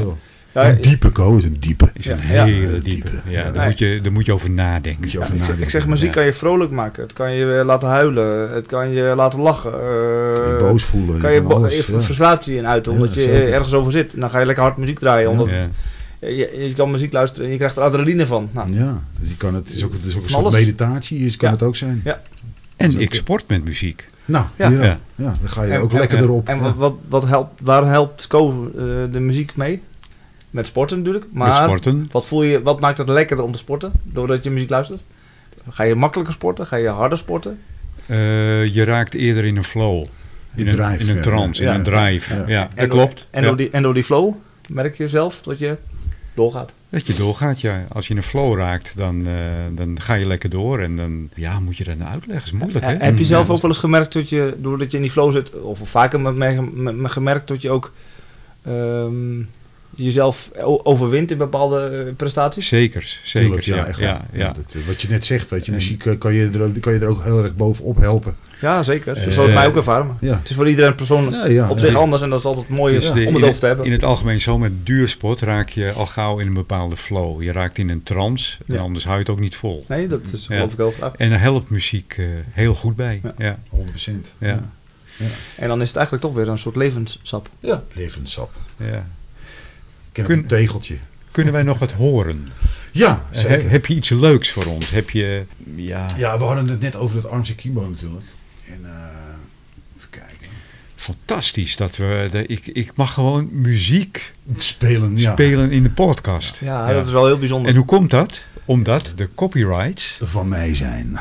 Ja. Ja, een diepe, Ko, is een diepe. Is een Ja. hele Ja, diepe. diepe. Ja, Ja. daar, moet je, daar moet je over nadenken. Moet je Ja, over ik, zeg, nadenken. ik zeg, muziek Ja. kan je vrolijk maken. Het kan je laten huilen. Het kan je laten lachen. eh, Kan je boos voelen. Kan je bo- alles, je ja. frustratie in uiten, Ja, omdat je zeker. ergens over zit. En dan ga je lekker hard muziek draaien. Omdat Ja. je, je kan muziek luisteren en je krijgt er adrenaline van. Nou, Ja, dus je kan het, het is ook, het is ook een soort alles. meditatie, is, kan Ja. het ook zijn. En ik sport met muziek. Nou, Ja. ja. Ja. Ja. dan ga je En- ook en- lekker erop. En Ja. wat, wat, wat helpt, waar helpt Co eh, de muziek mee? Met sporten natuurlijk. met Maar sporten. Wat, voel je, wat maakt het lekkerder om te sporten? Doordat je muziek luistert? Ga je makkelijker sporten? Ga je harder sporten? Eh, je raakt eerder in een flow. In Een drive, in een trance, Ja. in een drive. Ja, Ja. dat En door- klopt. En, Ja. door die, en door die flow merk je zelf dat je doorgaat. Dat je doorgaat, ja. Als je in een flow raakt, dan, eh, dan ga je lekker door. En dan, ja, moet je dat nou uitleggen? is moeilijk, hè? Heb je zelf Ja, ook wel eens gemerkt dat je, doordat je in die flow zit, of vaker met me, met me gemerkt dat je ook ehm, jezelf overwint in bepaalde eh, prestaties? Zeker, zeker. Tuurlijk, ja, ja, wel. ja, Ja, dat, eh, wat je net zegt, weet je, muziek eh, kan je, er ook, kan je er ook heel erg bovenop helpen. Ja, zeker. Dat zal het mij ook ervaren. Ja. Het is voor iedereen persoon Ja, ja, op ja. zich anders en dat is altijd mooi om het over te hebben. in het algemeen zo met duursport raak je al gauw in een bepaalde flow. Je raakt in een trance, en Ja. anders hou je het ook niet vol. Nee, dat is Ja. geloof ik heel graag. En daar helpt muziek eh, heel goed bij. Ja. Ja. 100%. Ja. En dan is het eigenlijk toch weer een soort levenssap. ja. Levenssap. Ja. Ken Kun- een tegeltje. Kunnen wij nog wat horen? Ja, Eh, zeker. Heb, heb je iets leuks voor ons? Heb je, ja, Ja, we hadden het net over dat Armse Kimbo natuurlijk. En eh, even kijken. fantastisch dat we, de, ik, ik mag gewoon muziek Spelen, ja. spelen in de podcast. Ja, dat is wel heel bijzonder. En hoe komt dat? Omdat de copyrights, Van mij zijn.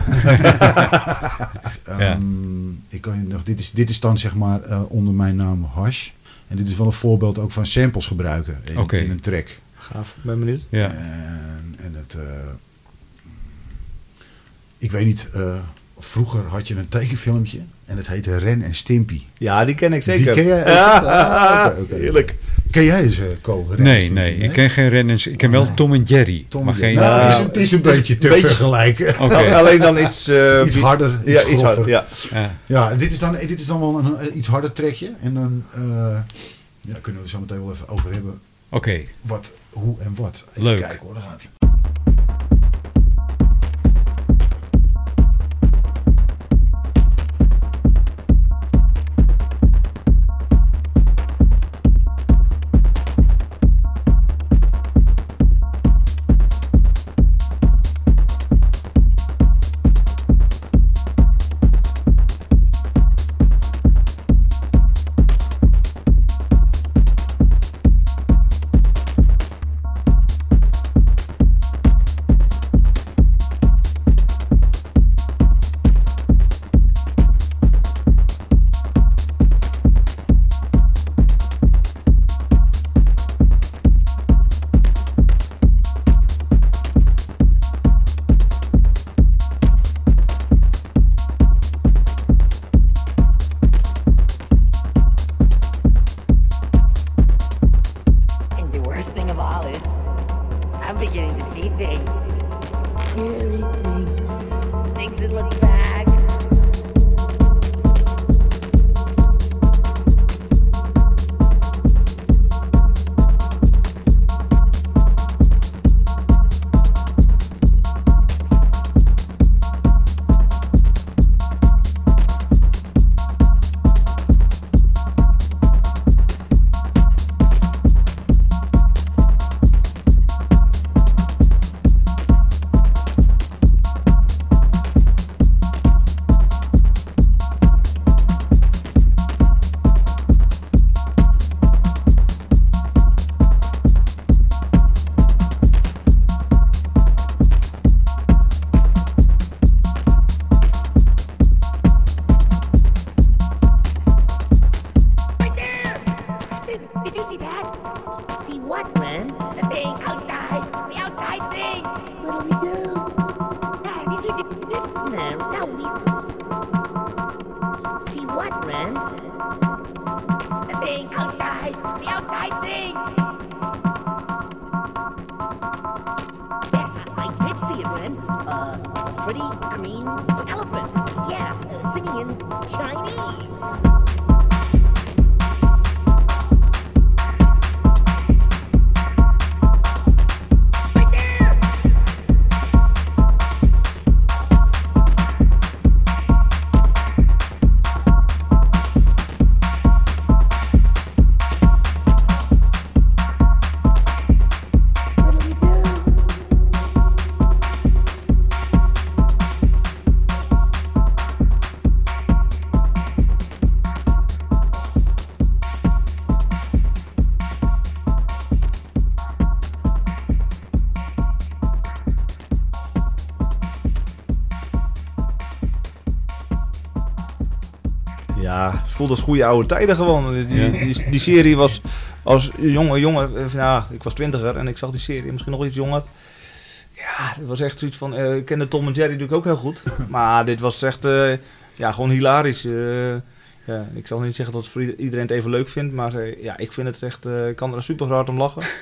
Ja. Ehm, ik kan je nog, dit, is, dit is dan zeg maar eh, onder mijn naam Hash. En dit is wel een voorbeeld ook van samples gebruiken in, een track. Gaaf, ben benieuwd. ja, En, en het, eh, ik weet niet, eh, vroeger had je een tekenfilmpje en het heette Ren en Stimpy. Ja, die ken ik zeker. Die ken jij? Ja, Ah, heerlijk. Ken jij ze, Co? Ren en nee, nee, ik ken geen renners. Ik ken wel Nee. Tom en Jerry, Tom maar en geen... Jerry. Nou, het, is, Ja. het is een beetje te beetje- vergelijken. Oké. Al- Alleen dan iets... eh, Iets harder, iets ja, iets harder. Ja. Ja. Ja, dit is dan, dit is dan wel een, een iets harder trekje. En dan eh, ja, kunnen we er zo meteen wel even over hebben. Oké, Wat, hoe en wat. Even Leuk. kijken hoor, daar gaat hij. beginning to see things. Scary things. Things that look bad. Voelt als goede oude tijden gewoon. Die, die, die serie was als jonge jongen, eh, ja, ik was twintiger en ik zag die serie, misschien nog iets jonger. Ja, het was echt zoiets van, eh, ik kende Tom en Jerry natuurlijk ook heel goed. Maar dit was echt, eh, ja, gewoon hilarisch. ja, ik zal niet zeggen dat het voor ieder- iedereen het even leuk vindt, maar ja, ik vind het echt, ik kan er super hard om lachen.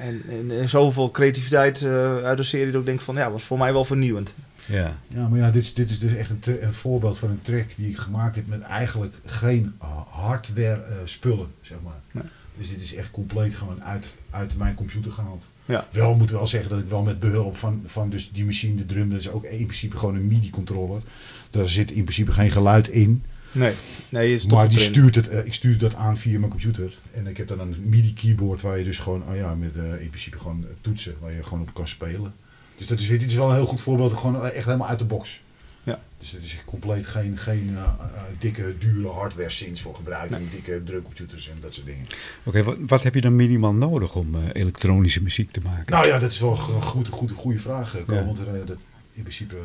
En, en, en zoveel creativiteit uit de serie dat ik denk van, ja, was voor mij wel vernieuwend. Ja. Ja, maar ja, dit is, dit is dus echt een, een voorbeeld van een track die ik gemaakt heb met eigenlijk geen hardware eh, spullen, zeg maar. Nee. Dus dit is echt compleet gewoon uit, uit mijn computer gehaald. Ja. Wel moet wel zeggen dat ik wel met behulp van, van dus die machine, de drum, dat is ook in principe gewoon een MIDI-controller. Daar zit in principe geen geluid in. Nee, nee, je is toch Maar die stuurt het, eh, ik stuur dat aan via mijn computer. En ik heb dan een MIDI-keyboard waar je dus gewoon, oh ja, met eh, in principe gewoon toetsen, waar je gewoon op kan spelen. Dus dat is, dit is wel een heel goed voorbeeld, gewoon echt helemaal uit de box. Ja. Dus het is compleet geen, geen eh, eh, dikke, dure hardware synths voor gebruikt. En dikke drukcomputers en dat soort dingen. Oké, wat, wat heb je dan minimaal nodig om eh, elektronische muziek te maken? Nou ja, dat is wel een goed, goed, goede vraag, Ko, Ja. Want er, dat, in principe,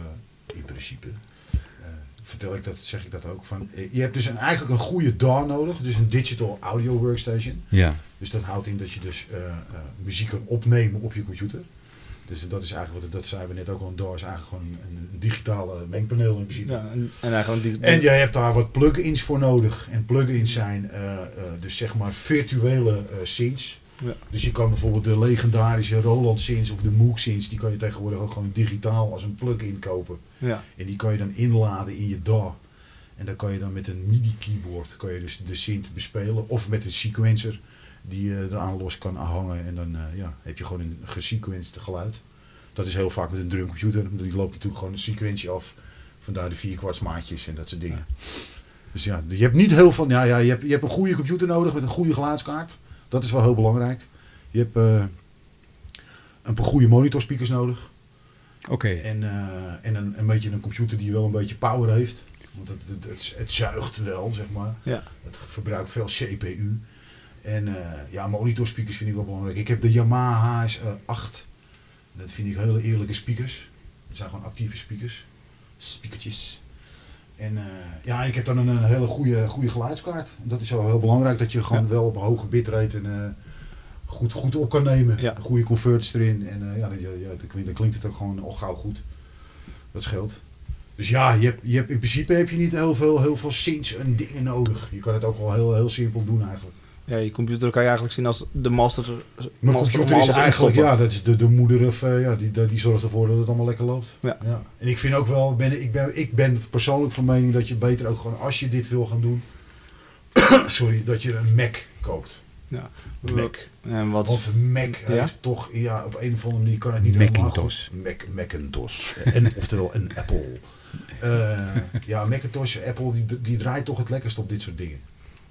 in principe vertel ik dat, zeg ik dat ook. Van, je hebt dus een, eigenlijk een goede DAW nodig, dus een Digital Audio Workstation. Ja, Dus dat houdt in dat je dus muziek kan opnemen op je computer. Dus dat is eigenlijk wat, dat zeiden we net ook al, een DAW is eigenlijk gewoon een, een digitale mengpaneel in principe. Ja, en, en eigenlijk En jij hebt daar wat plugins voor nodig. En plugins zijn eh, eh, dus zeg maar virtuele eh synths. Ja. Dus je kan bijvoorbeeld de legendarische Roland synths of de Moog synths, die kan je tegenwoordig ook gewoon digitaal als een plugin kopen. ja, En die kan je dan inladen in je DAW. En dan kan je dan met een MIDI keyboard kan je dus de synth bespelen. Of met een sequencer die je eraan los kan hangen. En dan eh, ja, heb je gewoon een gesequenced geluid. Dat is heel vaak met een drumcomputer. Die loopt natuurlijk gewoon een sequentie af. Vandaar de vierkwartsmaatjes en dat soort dingen. Dus ja, je hebt niet heel veel. Ja, ja, je, hebt, je hebt een goede computer nodig met een goede geluidskaart. Dat is wel heel belangrijk. Je hebt eh, een paar goede monitorspeakers nodig. oké. En, eh, en een, een beetje een computer die wel een beetje power heeft. Want het, het, het, het zuigt wel, zeg maar. ja. Het verbruikt veel CPU. En eh, ja, monitorspeakers vind ik wel belangrijk. Ik heb de Yamaha HS8. Dat vind ik hele eerlijke speakers. Dat zijn gewoon actieve speakers. Speakertjes. En eh, ja, ik heb dan een, een hele goede, goede geluidskaart. Dat is wel heel belangrijk, dat je gewoon Ja. wel op hoge bitrate en eh, goed, goed op kan nemen. Ja. Goede converters erin. En eh, ja, dan, ja, ja, dan, klinkt, dan klinkt het ook gewoon al gauw goed. Dat scheelt. Dus ja, je hebt, je hebt, in principe heb je niet heel veel, heel veel synths en dingen nodig. Je kan het ook wel heel, heel simpel doen eigenlijk. Ja, je computer kan je eigenlijk zien als de master. Mijn master om computer is eigenlijk, ja, dat is de, de moeder of, eh, ja, die, die, die zorgt ervoor dat het allemaal lekker loopt. Ja. En ik vind ook wel, ben, ik, ben, ik ben persoonlijk van mening dat je beter ook gewoon, als je dit wil gaan doen, sorry, dat je een Mac koopt. Ja. Mac. En wat, Want Mac Ja? heeft toch, ja, op een of andere manier kan het niet helemaal Macintosh. goed. Mac, Macintosh. En, oftewel een Apple. Eh, ja, Macintosh, Apple, die, die draait toch het lekkerst op dit soort dingen.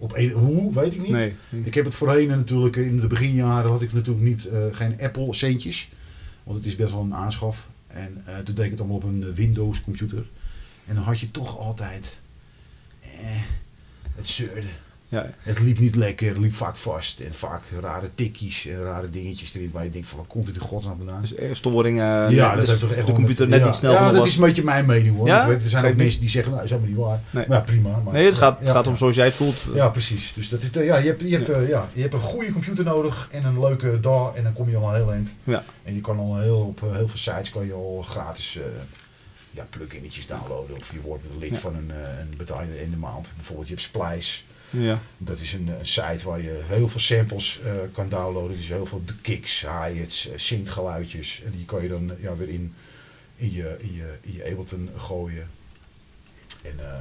Op een, hoe, weet ik niet. nee. Ik heb het voorheen natuurlijk, in de beginjaren had ik natuurlijk niet, eh, geen Apple centjes. Want het is best wel een aanschaf. En eh, toen deed ik het allemaal op een eh, Windows computer. En dan had je toch altijd, eh, het zeurde. Ja, Het liep niet lekker, het liep vaak vast. En vaak rare tikkies en rare dingetjes erin waar je denkt van waar komt dit in godsnaam vandaan? dus eh, storing. eh, ja, dat dus heeft toch echt de computer net ja. niet snel Ja, dat was. is een beetje mijn mening hoor. Ja? Ik weet, er zijn ook mensen die zeggen, nou, dat is helemaal niet waar. Nee. Maar ja, prima. Maar, Nee, het gaat, het gaat om zoals jij het voelt. Ja, precies. Dus dat is, de- ja, je, hebt, je, hebt, eh, ja, je hebt een goede computer nodig en een leuke DAW en dan kom je al heel eind. Ja. En je kan al heel, op eh, heel veel sites kan je al gratis eh ja, pluginnetjes downloaden. Of je wordt lid van een, eh, een betaalde in de maand. Bijvoorbeeld je hebt Splice. Ja. Dat is een, eh, een site waar je heel veel samples eh, kan downloaden. Dus heel veel de kicks, hi-hats, eh, syncgeluidjes. En die kan je dan eh, ja, weer in, in, je, in, je, in je Ableton gooien. En eh,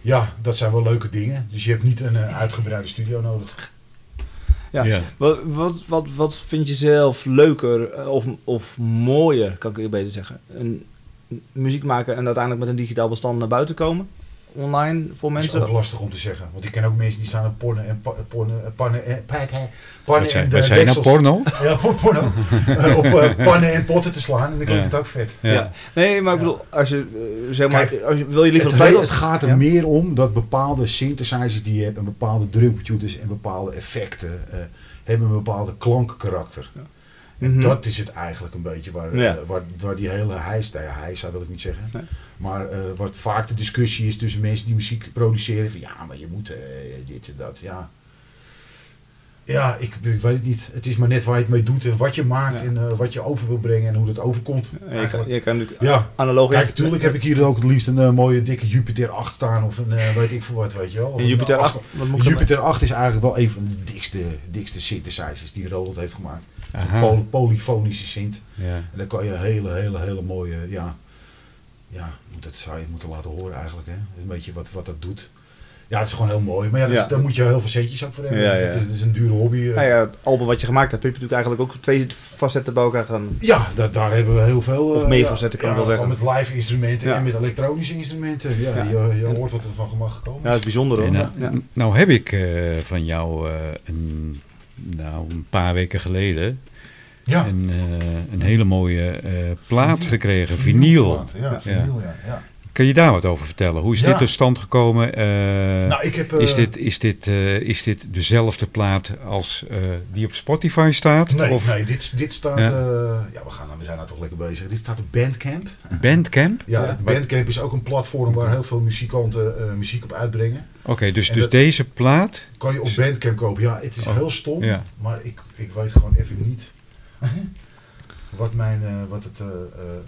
ja, dat zijn wel leuke dingen. Dus je hebt niet een eh, uitgebreide studio nodig. Ja. Ja. Wat, wat, wat, wat vind je zelf leuker eh, of, of mooier, kan ik je beter zeggen? Een, muziek maken en uiteindelijk met een digitaal bestand naar buiten komen? Online voor Dat is mensen? ook lastig om te zeggen. Want ik ken ook mensen die staan op pornen en eh, pannen en pannen en de zijn nou porno? Ja, por- porno. Eh, op eh, pannen en potten te slaan. En dan klinkt Ja. het ook vet. Ja. Nee, maar ik bedoel, als je, eh, zeg maar, Kijk, als je, wil je liever Het, het gaat er Ja? meer om dat bepaalde synthesizers die je hebt en bepaalde drumcomputers en bepaalde effecten eh, hebben een bepaalde klankkarakter. En Mhm. dat is het eigenlijk een beetje waar, eh, waar, waar die hele hijs, nou ja, hijs wil ik niet zeggen. Nee. Maar eh, wat vaak de discussie is tussen mensen die muziek produceren. Van ja, maar je moet eh, dit en dat. Ja, ja ik, ik weet het niet. Het is maar net waar je het mee doet en wat je maakt Ja. en eh, wat je over wil brengen en hoe dat overkomt. Ja, je, kan, je kan natuurlijk Ja. analoog Kijk, natuurlijk heb ik hier ook het liefst een mooie dikke Jupiter 8 staan of een weet ik veel wat, weet je wel. Of Een Jupiter een 8. acht- Wat moet ik erbij? Jupiter 8 is eigenlijk wel een van de dikste, dikste synthesizers die Roland heeft gemaakt. Een poly- polyfonische synth. Ja. En dan kan je hele, hele, hele mooie, ja, ja, moet dat zou je moeten laten horen eigenlijk, hè. Een beetje wat, wat dat doet. Ja, het is gewoon heel mooi. Maar ja, dat is- Ja. daar moet je heel veel centjes ook voor hebben. Ja, ja. Het, is, het is een dure hobby. eh. Nou ja, het album wat je gemaakt hebt, heb je natuurlijk eigenlijk ook twee facetten bij elkaar gaan. Ja, daar, daar hebben we heel veel. Of eh, meer ja, facetten, kan ja, ik wel gewoon met live instrumenten Ja. en met elektronische instrumenten. Ja, Ja. Je, je hoort wat er van mag gekomen Ja, dat is bijzonder hoor. Ja. nou, nou heb ik eh, van jou eh, een, nou, een paar weken geleden Ja. een, eh, een hele mooie eh, plaat Vinyl. gekregen, vinyl. Ja, vinyl, ja. ja. Kun je daar wat over vertellen? Hoe is Ja. dit tot stand gekomen? Eh, Nou, ik heb... is, dit, is, dit, eh, is dit dezelfde plaat als eh, die op Spotify staat? Nee, of nee dit, dit staat... Ja. Ja, ja we, gaan, nou- we zijn nou toch lekker bezig. Dit staat op Bandcamp. Bandcamp? Ja, Ja. Bandcamp is ook een platform waar heel veel muzikanten eh, muziek op uitbrengen. Oké, dus, En dus dat- deze plaat. Kan je op Bandcamp kopen. Ja, het is Oh, heel stom, ja. maar ik, ik weet gewoon even niet wat mijn... eh, wat het, eh, eh,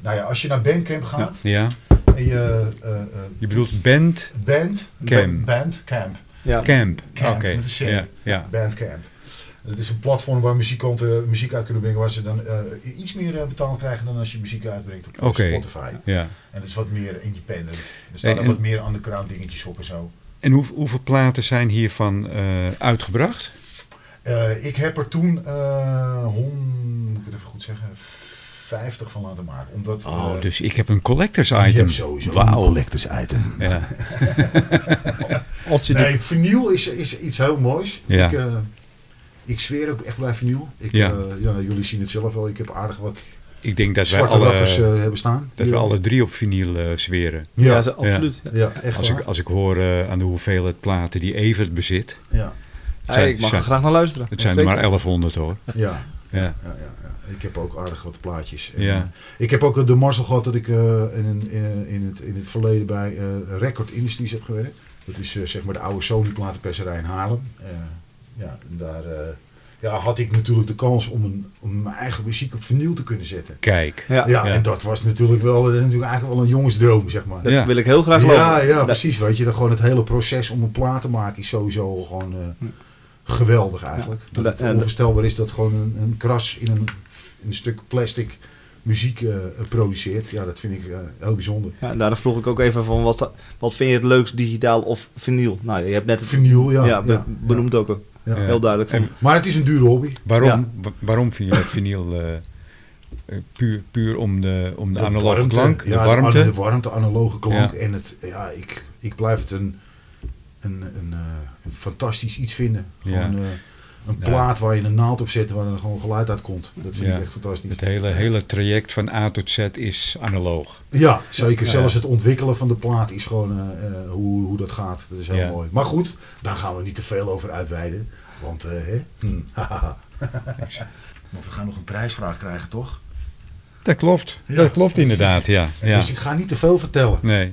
nou ja, als je naar Bandcamp gaat Ja, en je... eh, eh, je bedoelt Band Band, Camp. Ba- Bandcamp. Ja. Camp. Camp, Oké, met een C. ja, ja. Bandcamp. Het is een platform waar muzikanten muziek uit kunnen brengen waar ze dan eh, iets meer eh, betaald krijgen dan als je muziek uitbrengt op Oké. Spotify. ja. En het is wat meer independent. Er staan En- wat meer underground dingetjes op en zo. En hoe, hoeveel platen zijn hiervan eh, uitgebracht? Eh, ik heb er toen, eh hon, moet ik het even goed zeggen, 50 van laten maken. Omdat, Oh, eh, dus ik heb een collectors je item. hebt sowieso een Wauw. collectors item. Ja. Als je Nee, vinyl is, is iets heel moois. Ja. Ik, eh, ik zweer ook echt bij vinyl. Ik, Ja. ja. ja, nou, jullie zien het zelf wel. Ik heb aardig wat Ik denk dat wij zwarte alle, rakkers eh, hebben staan. dat we alle drie op vinyl eh, zweren. de, ja, absoluut. Ja. ja, echt Als waar. ik, als ik hoor aan de hoeveelheid platen die Evert bezit. Ja, Ik mag er graag naar luisteren. Het zijn er maar 1100 hoor. ja, Ja. ja, ja, ja. Ik heb ook aardig wat plaatjes. En, Ja. eh, ik heb ook de Marcel gehad dat ik eh, in, in, in, het, in het verleden bij eh, Record Industries heb gewerkt. Dat is eh, zeg maar de oude Sony platenperserij in Haarlem. Eh, ja, en daar eh, ja, had ik natuurlijk de kans om, een, om mijn eigen muziek op vinyl te kunnen zetten. Kijk. Ja, Ja, Ja. en dat was natuurlijk wel natuurlijk eigenlijk wel een jongensdroom, zeg maar. dat Ja. wil ik heel graag geloven. Ja, ja, precies. Weet je, dan gewoon het hele proces om een plaat te maken is sowieso gewoon eh, geweldig eigenlijk. Ja. Dat het onvoorstelbaar is dat gewoon een, een kras in een, in een stuk plastic muziek eh, produceert. Ja, dat vind ik eh, heel bijzonder. Ja, daarom vroeg ik ook even van wat, wat vind je het leukst, digitaal of vinyl? Nou, je hebt net het Vinyl, ja. ja, be- ja, benoemd ook. ja. Heel duidelijk. En- Maar het is een dure hobby. Waarom, waarom vind je dat vinyl eh, puur, puur om de, om de, De analoge warmte, klank, de warmte? De, de warmte, analoge klank. Ja. En het, ja, ik, ik blijf het een, een, een, eh, een fantastisch iets vinden. Gewoon eh, een Ja. plaat waar je een naald op zet waar er gewoon geluid uit komt. Dat vind Ja. ik echt fantastisch. Het hele, hele traject van A tot Z is analoog. Ja, zeker. Ja. Zelfs het ontwikkelen van de plaat is gewoon eh, eh, hoe, hoe dat gaat. Dat is heel Ja. mooi. Maar goed, daar gaan we niet te veel over uitweiden. Want, eh, hè? Hm. Want we gaan nog een prijsvraag krijgen, toch? Dat klopt, Ja, dat klopt precies. inderdaad, ja. ja. Dus ik ga niet te veel vertellen. Nee.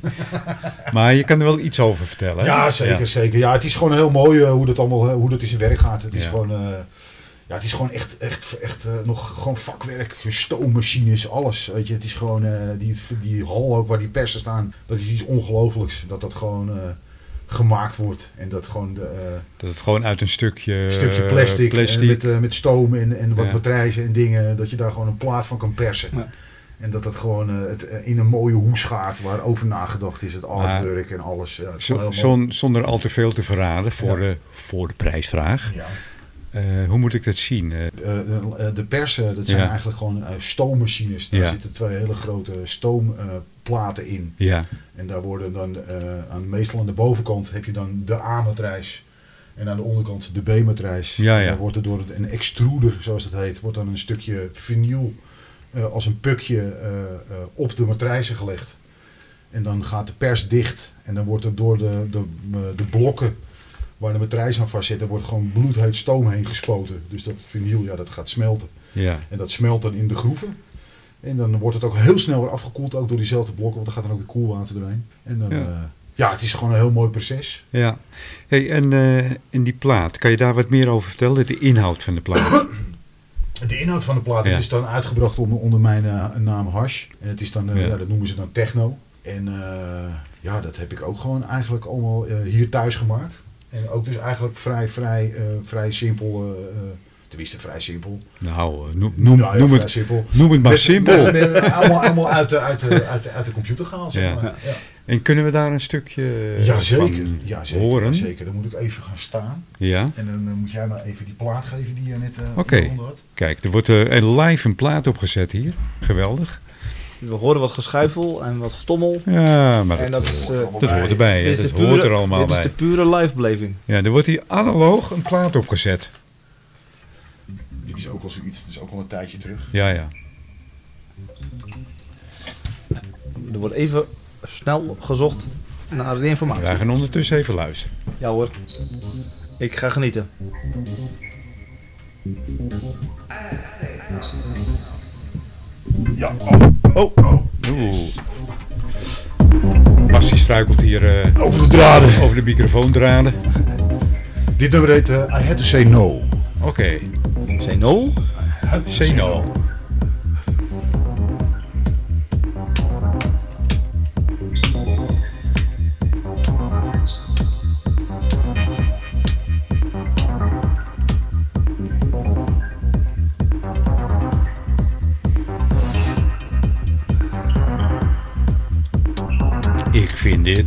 Maar je kan er wel iets over vertellen. hè? Ja, zeker, zeker. Ja, het is gewoon heel mooi eh, hoe dat allemaal, eh, hoe dat in zijn werk gaat. Het is gewoon, eh, ja, het is gewoon echt, echt, echt nog gewoon vakwerk, stoommachines, alles. Weet je, het is gewoon die, die hal ook waar die persen staan. Dat is iets ongelooflijks. Dat dat gewoon gemaakt wordt en dat gewoon de, eh, Dat het gewoon uit een stukje, stukje plastic, met, eh, met stoom en, en wat Ja. matrijzen en dingen, dat je daar gewoon een plaat van kan persen. Ja. En dat dat gewoon eh, het, in een mooie hoes gaat waar over nagedacht is, het artwork en alles. Ja, zon- zonder al te veel te verraden voor, Ja. de, voor de prijsvraag. Ja. Eh, hoe moet ik dat zien? Eh, Eh, de, de persen, dat zijn Ja. eigenlijk gewoon stoommachines. Daar Ja. zitten twee hele grote stoomplaten in. ja, En daar worden dan, aan, meestal aan de bovenkant heb je dan de A-matrijs. En aan de onderkant de B-matrijs. Ja, ja. Dan wordt er door een extruder, zoals dat heet, wordt dan een stukje vinyl als een pukje op de matrijzen gelegd. En dan gaat de pers dicht. En dan wordt er door de, de, de blokken waar de matrijs aan vast zit, er wordt gewoon bloedheet stoom heen gespoten. Dus dat vinyl, ja, dat gaat smelten. ja, En dat smelt dan in de groeven. En dan wordt het ook heel snel weer afgekoeld, ook door diezelfde blokken, want dan gaat er ook weer koelwater doorheen. En dan, Ja. ja. ja, het is gewoon een heel mooi proces. ja. Hey, en eh, in die plaat, kan je daar wat meer over vertellen? De inhoud van de plaat. De inhoud van de plaat Ja. is dan uitgebracht onder, onder mijn eh, naam Hash. En het is dan, eh, Ja. ja. dat noemen ze dan techno. En eh, ja, dat heb ik ook gewoon eigenlijk allemaal eh, hier thuis gemaakt. En ook dus eigenlijk vrij, vrij, eh, vrij simpel, eh, tenminste vrij simpel. nou, noem, noem, Nou ja, noem, vrij het, simpel. noem het maar Met- simpel. met- met- allemaal, allemaal uit, de, uit, de, uit, de, uit de computer gehaald, zeg maar. Ja. En kunnen we daar een stukje Ja, zeker. Ja, zeker. horen? Ja, zeker. Dan moet ik even gaan staan. Ja, En dan moet jij maar even die plaat geven die je net eh Oké. kijk, er wordt een live een plaat opgezet hier. Geweldig. We horen wat geschuifel en wat gestommel. Ja, maar En dat, dat is, eh, dat hoort erbij. dit is Dat pure- hoort er allemaal Dit is bij. de pure live-beleving. Ja, er wordt hier analoog een plaat opgezet. Dit is ook al zoiets. Dat is ook al een tijdje terug. Ja, ja. Er wordt even snel gezocht naar de informatie. Wij gaan ondertussen even luisteren. Ja hoor. Ik ga genieten. Ja. Oh. oh. Bas die struikelt hier eh, Over de draden. over de microfoondraden. Dit nummer heet eh, I Had To Say No. Oké, Say no? say no. Ik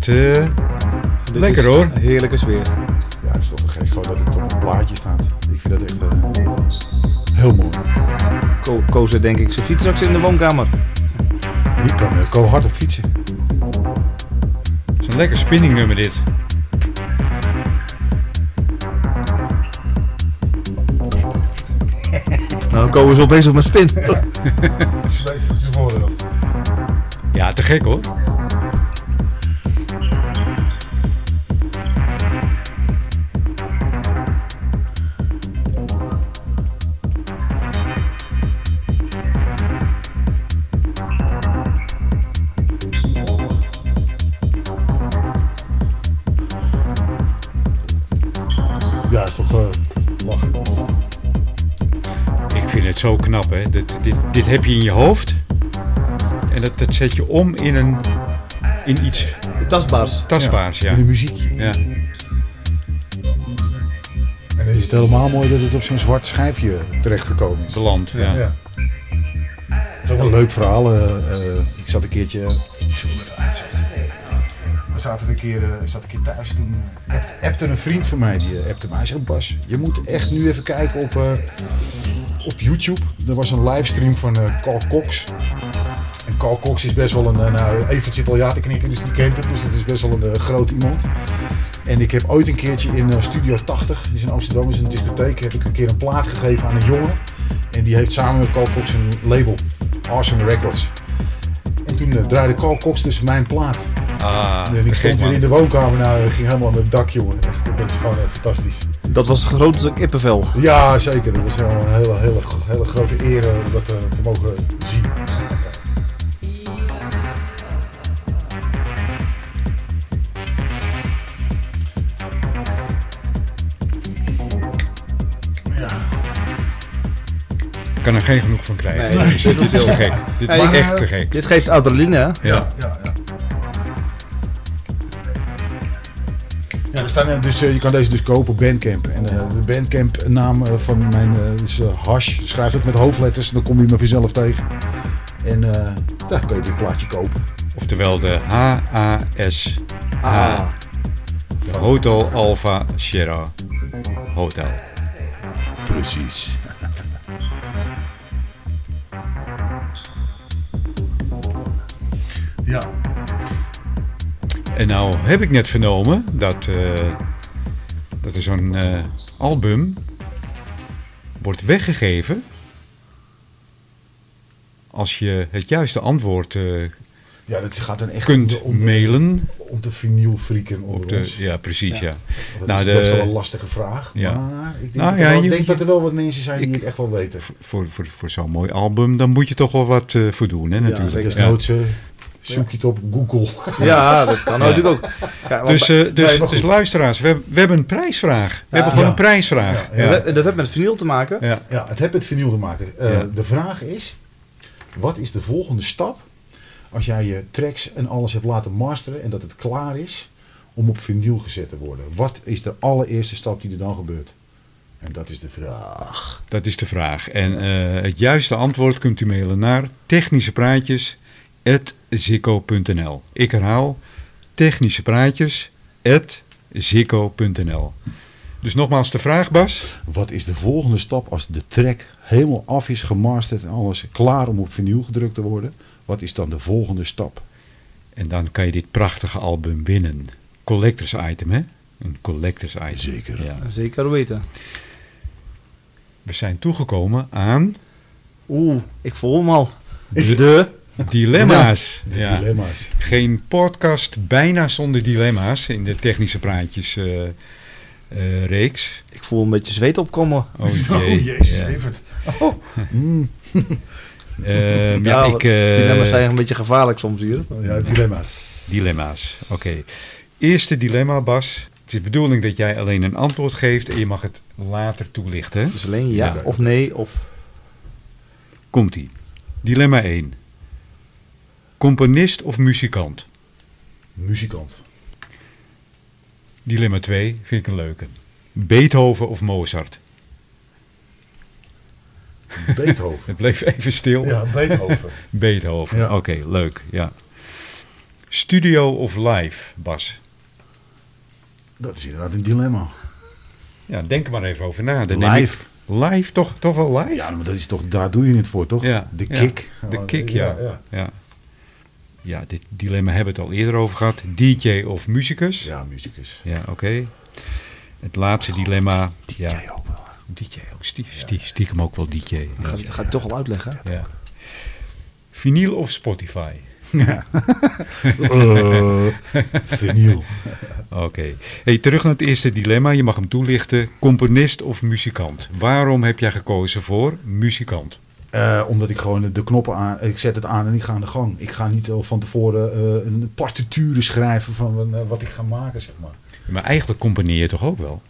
dit eh, Dit Lekker, is hoor. een Heerlijke sfeer. Ja, het is toch te gek gewoon dat het op een plaatje staat. Ik vind dat echt eh, heel mooi. Ko Koos denk ik zijn fiets straks in de woonkamer. Hier kan uh, Ko hard op fietsen. het is een lekker spinning nummer dit. Nou, Ko is al bezig met spin. Het zweeft zijn voorhoofd. Ja, te gek hoor. Dit, heb je in je hoofd. En dat, dat zet je om in, een, in iets Tastbaars. tastbaars. Ja. In een muziekje. Ja. En er is het helemaal mooi dat het op zo'n zwart schijfje terechtgekomen is. Beland, ja. Ja. Dat is ook een leuk verhaal. eh, eh, ik zat een keertje. Ik zal hem even uitzetten. We zaten een keer, eh, ik zat een keer thuis toen. eh, appte- appte een vriend van mij. Die appte mij. Hij zegt: Bas, je moet echt nu even kijken op, eh, op YouTube. Er was een livestream van eh, Carl Cox. En Carl Cox is best wel een. eh, nou, Evert zit al ja te knikken, dus die kent hem. Dus dat is best wel een eh, groot iemand. En ik heb ooit een keertje in Studio 80, die is in Amsterdam, is een discotheek, heb ik een keer een plaat gegeven aan een jongen. En die heeft samen met Carl Cox een label, Awesome Records. En toen draaide Carl Cox dus mijn plaat. Ah, en ik stond hier in de woonkamer, nou, ging helemaal aan het dak, jongen. Dat is gewoon fantastisch. Dat was een grote kippenvel. Ja, zeker. Dat was helemaal een hele, hele, hele grote eer eh, om dat eh, te mogen zien. Ik kan er geen genoeg van krijgen. Nee, dit, is, dit is te gek. Dit is echt te gek. Dit geeft adrenaline, hè? Ja. ja, staan, dus, eh, je kan deze dus kopen op Bandcamp. En eh, de Bandcamp naam eh, van mijn is Hash. Schrijf het met hoofdletters, dan kom je me vanzelf tegen. En daar kun je dit plaatje kopen. Oftewel de HASH. Ah. De Hotel Alpha Sierra Hotel. Precies. ja. En nou heb ik net vernomen dat, eh, dat er zo'n eh, album wordt weggegeven als je het juiste antwoord eh, ja, dat gaat dan echt kunt om de, om de, mailen. om de vinylfrieken onder Op de, ons. ja, precies, ja. Dat Nou, is de- best wel een lastige vraag. Ja. Maar ik denk, Nou, dat, ja, er wel, je- denk je- dat er wel wat mensen zijn die het echt wel weten. Voor, voor, voor zo'n mooi album, dan moet je toch wel wat eh voor doen, hè, natuurlijk. Ja. Desnoods eh, zoek je het op Google. Ja, dat kan natuurlijk ook. Ja, Dus, eh, dus, Nee, dus luisteraars, we, hebben- we hebben een prijsvraag. We hebben gewoon Ja. een prijsvraag. Ja, Ja, dat, dat heeft met vinyl te maken. ja. Ja, het heeft met vinyl te maken. Eh, Ja. De vraag is, wat is de volgende stap als jij je tracks en alles hebt laten masteren en dat het klaar is om op vinyl gezet te worden? Wat is de allereerste stap die er dan gebeurt? En dat is de vraag. Dat is de vraag. En eh, het juiste antwoord kunt u mailen naar technischepraatjes.zikko.nl Ik herhaal, technischepraatjes.zikko.nl Dus nogmaals de vraag, Bas. Wat is de volgende stap als de track helemaal af is, gemasterd en alles klaar om op vinyl gedrukt te worden? Wat is dan de volgende stap? En dan kan je dit prachtige album winnen. Collectors item, hè? Een collectors item. Zeker. Ja. Zeker weten. We zijn toegekomen aan Oeh, ik voel hem al. de De. Dilemma's. Ja. dilemma's. Geen podcast bijna zonder dilemma's in de technische praatjes eh, eh, reeks. Ik voel een beetje zweet opkomen. Oh, jee. jezus, Ja. Evert. Oh. Mm. Ehm, ja, Ja, ik, eh, dilemma's zijn een beetje gevaarlijk soms hier. Ja, dilemma's. Dilemma's, oké. Eerste dilemma, Bas. Het is de bedoeling dat jij alleen een antwoord geeft en je mag het later toelichten. Dus alleen ja, Ja. of nee of... Komt-ie. Dilemma 1. Componist of muzikant? Muzikant. Dilemma 2 vind ik een leuke. Beethoven of Mozart? Beethoven. Het bleef even stil. Ja, Beethoven. Beethoven, Ja. oké, leuk. Ja. Studio of live, Bas? Dat is inderdaad een dilemma. Ja, denk er maar even over na. Dan Live. Live, toch, toch wel live? Ja, maar dat is toch, daar doe je het voor, toch? Ja, De ja. kick. De kick, ja. Ja, Ja, ja. dit dilemma hebben we het al eerder over gehad. DJ of muzikus? ja muzikus. Ja, oké. Het laatste dilemma. Ja, Jij ook wel. DJ ook. Stie, stie- stiekem ook wel DJ. Ja. Ga, ga ik toch al uitleggen. Ja. Vinyl of Spotify? Vinyl. Oké. Hey, terug naar het eerste dilemma. Je mag hem toelichten. Componist of muzikant? Waarom heb jij gekozen voor muzikant? Eh, omdat ik gewoon de knoppen aan, ik zet het aan en ik ga aan de gang. Ik ga niet al van tevoren eh, een partituren schrijven van eh, wat ik ga maken, zeg maar. Maar eigenlijk componeer je toch ook wel?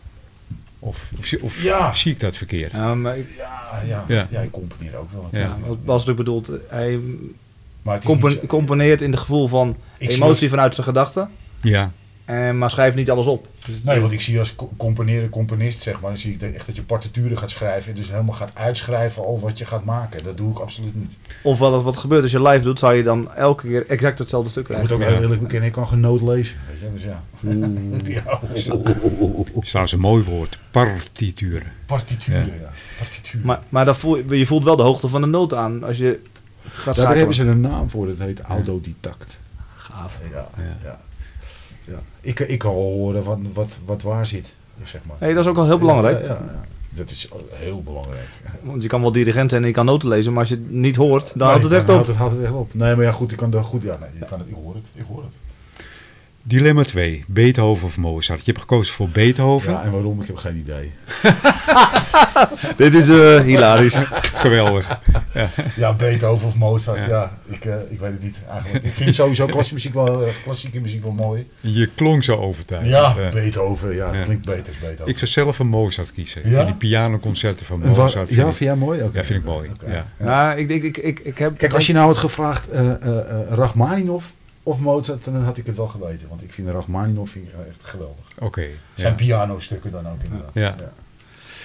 Of, of, Ja. zie ik dat verkeerd? Ja, maar ik- Ja, ja, Ja. ja. ik componeer ook wel. Ja. wat Bas natuurlijk bedoelt, hij Maar het is compo- niet zo- componeert in de gevoel van emotie vanuit zijn gedachten. Ja. En, maar schrijf niet alles op. Nee, want ik zie als co- componeren, componist, zeg maar, dan zie ik dat- echt dat je partituren gaat schrijven. Dus helemaal gaat uitschrijven al wat je gaat maken. Dat doe ik absoluut niet. Of wat, wat gebeurt als je live doet, zou je dan elke keer exact hetzelfde stuk Ik moet krijgen. ook heel eerlijk bekennen, ik kan geen noot lezen. Weet je, dus ja. ja. Dat is trouwens een mooi woord. Partituren. Partituren, ja. Partituren. Maar, maar dan voel je, je voelt wel de hoogte van de noot aan als je gaat Daar hebben ze een naam voor, dat heet autodidact. Gaaf. Ja, Ja. ja. Ik, ik kan wel horen wat, wat, wat waar zit, zeg maar. Nee, dat is ook wel heel belangrijk. Ja, ja, ja. Dat is heel belangrijk. Want je kan wel dirigent zijn en je kan noten lezen, maar als je het niet hoort, dan Nee, houdt het echt op. het, houdt het echt op. Nee, maar ja, goed, ik kan er goed. Ja, nee, je kan het, ik hoor het. Ik hoor het. Dilemma 2. Beethoven of Mozart? Je hebt gekozen voor Beethoven. Ja, en waarom? Ik heb geen idee. Dit is eh, hilarisch. Geweldig. Ja, Beethoven of Mozart, ja. Ja. ik, eh, ik weet het niet eigenlijk. Ik vind sowieso klassieke muziek wel, eh, klassieke muziek wel mooi. Je klonk zo overtuigd. Ja, Ja. Beethoven, ja, het Ja. klinkt beter als Beethoven. Ik zou zelf een Mozart kiezen. Ik Ja? vind die pianoconcerten van Mozart... ja, vind ik- vind jij mooi? Oké. Ja, vind ik mooi. Ja. Nou, ik, ik, ik, ik, ik heb... Kijk, als je nou had gevraagd eh eh eh, Rachmaninov of Mozart, dan had ik het wel geweten. Want ik vind ik echt geweldig. Oké. Zijn Ja. pianostukken dan ook inderdaad. Ja.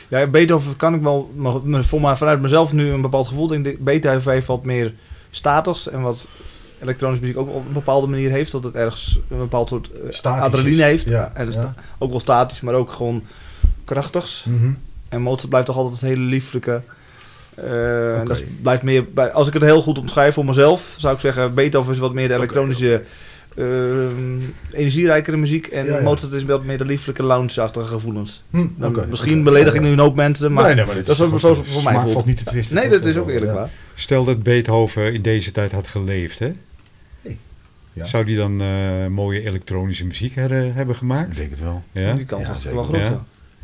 Ja, Beethoven kan ik wel, maar maar voor mij vanuit mezelf nu een bepaald gevoel. Ik Beethoven heeft wat meer status en wat elektronische muziek ook op een bepaalde manier heeft. Dat het ergens een bepaald soort eh, Statisch adrenaline is. heeft. Ja, En dus ja. Ook wel statisch, maar ook gewoon krachtigs. Mhm. En Mozart blijft toch altijd het hele lieflijke. Eh, en dat is- blijft meer bij, als ik het heel goed omschrijf voor mezelf, zou ik zeggen: Beethoven is wat meer de elektronische, ehm, energierijkere muziek. En Ja, ja. Mozart is wat meer de lieflijke lounge-achtige gevoelens. Hm, misschien oké. beledig ik Ja, nu een hoop mensen, maar, nee, nee, maar dit dat is zo voor mij voelt. valt niet te twisten. Nee, dat is ook eerlijk Ja. waar. Stel dat Beethoven in deze tijd had geleefd, hè? Hey. Zou die dan eh, mooie elektronische muziek hebben Ik gemaakt? denk het wel. Ja? Die kans Ja, is wel groot.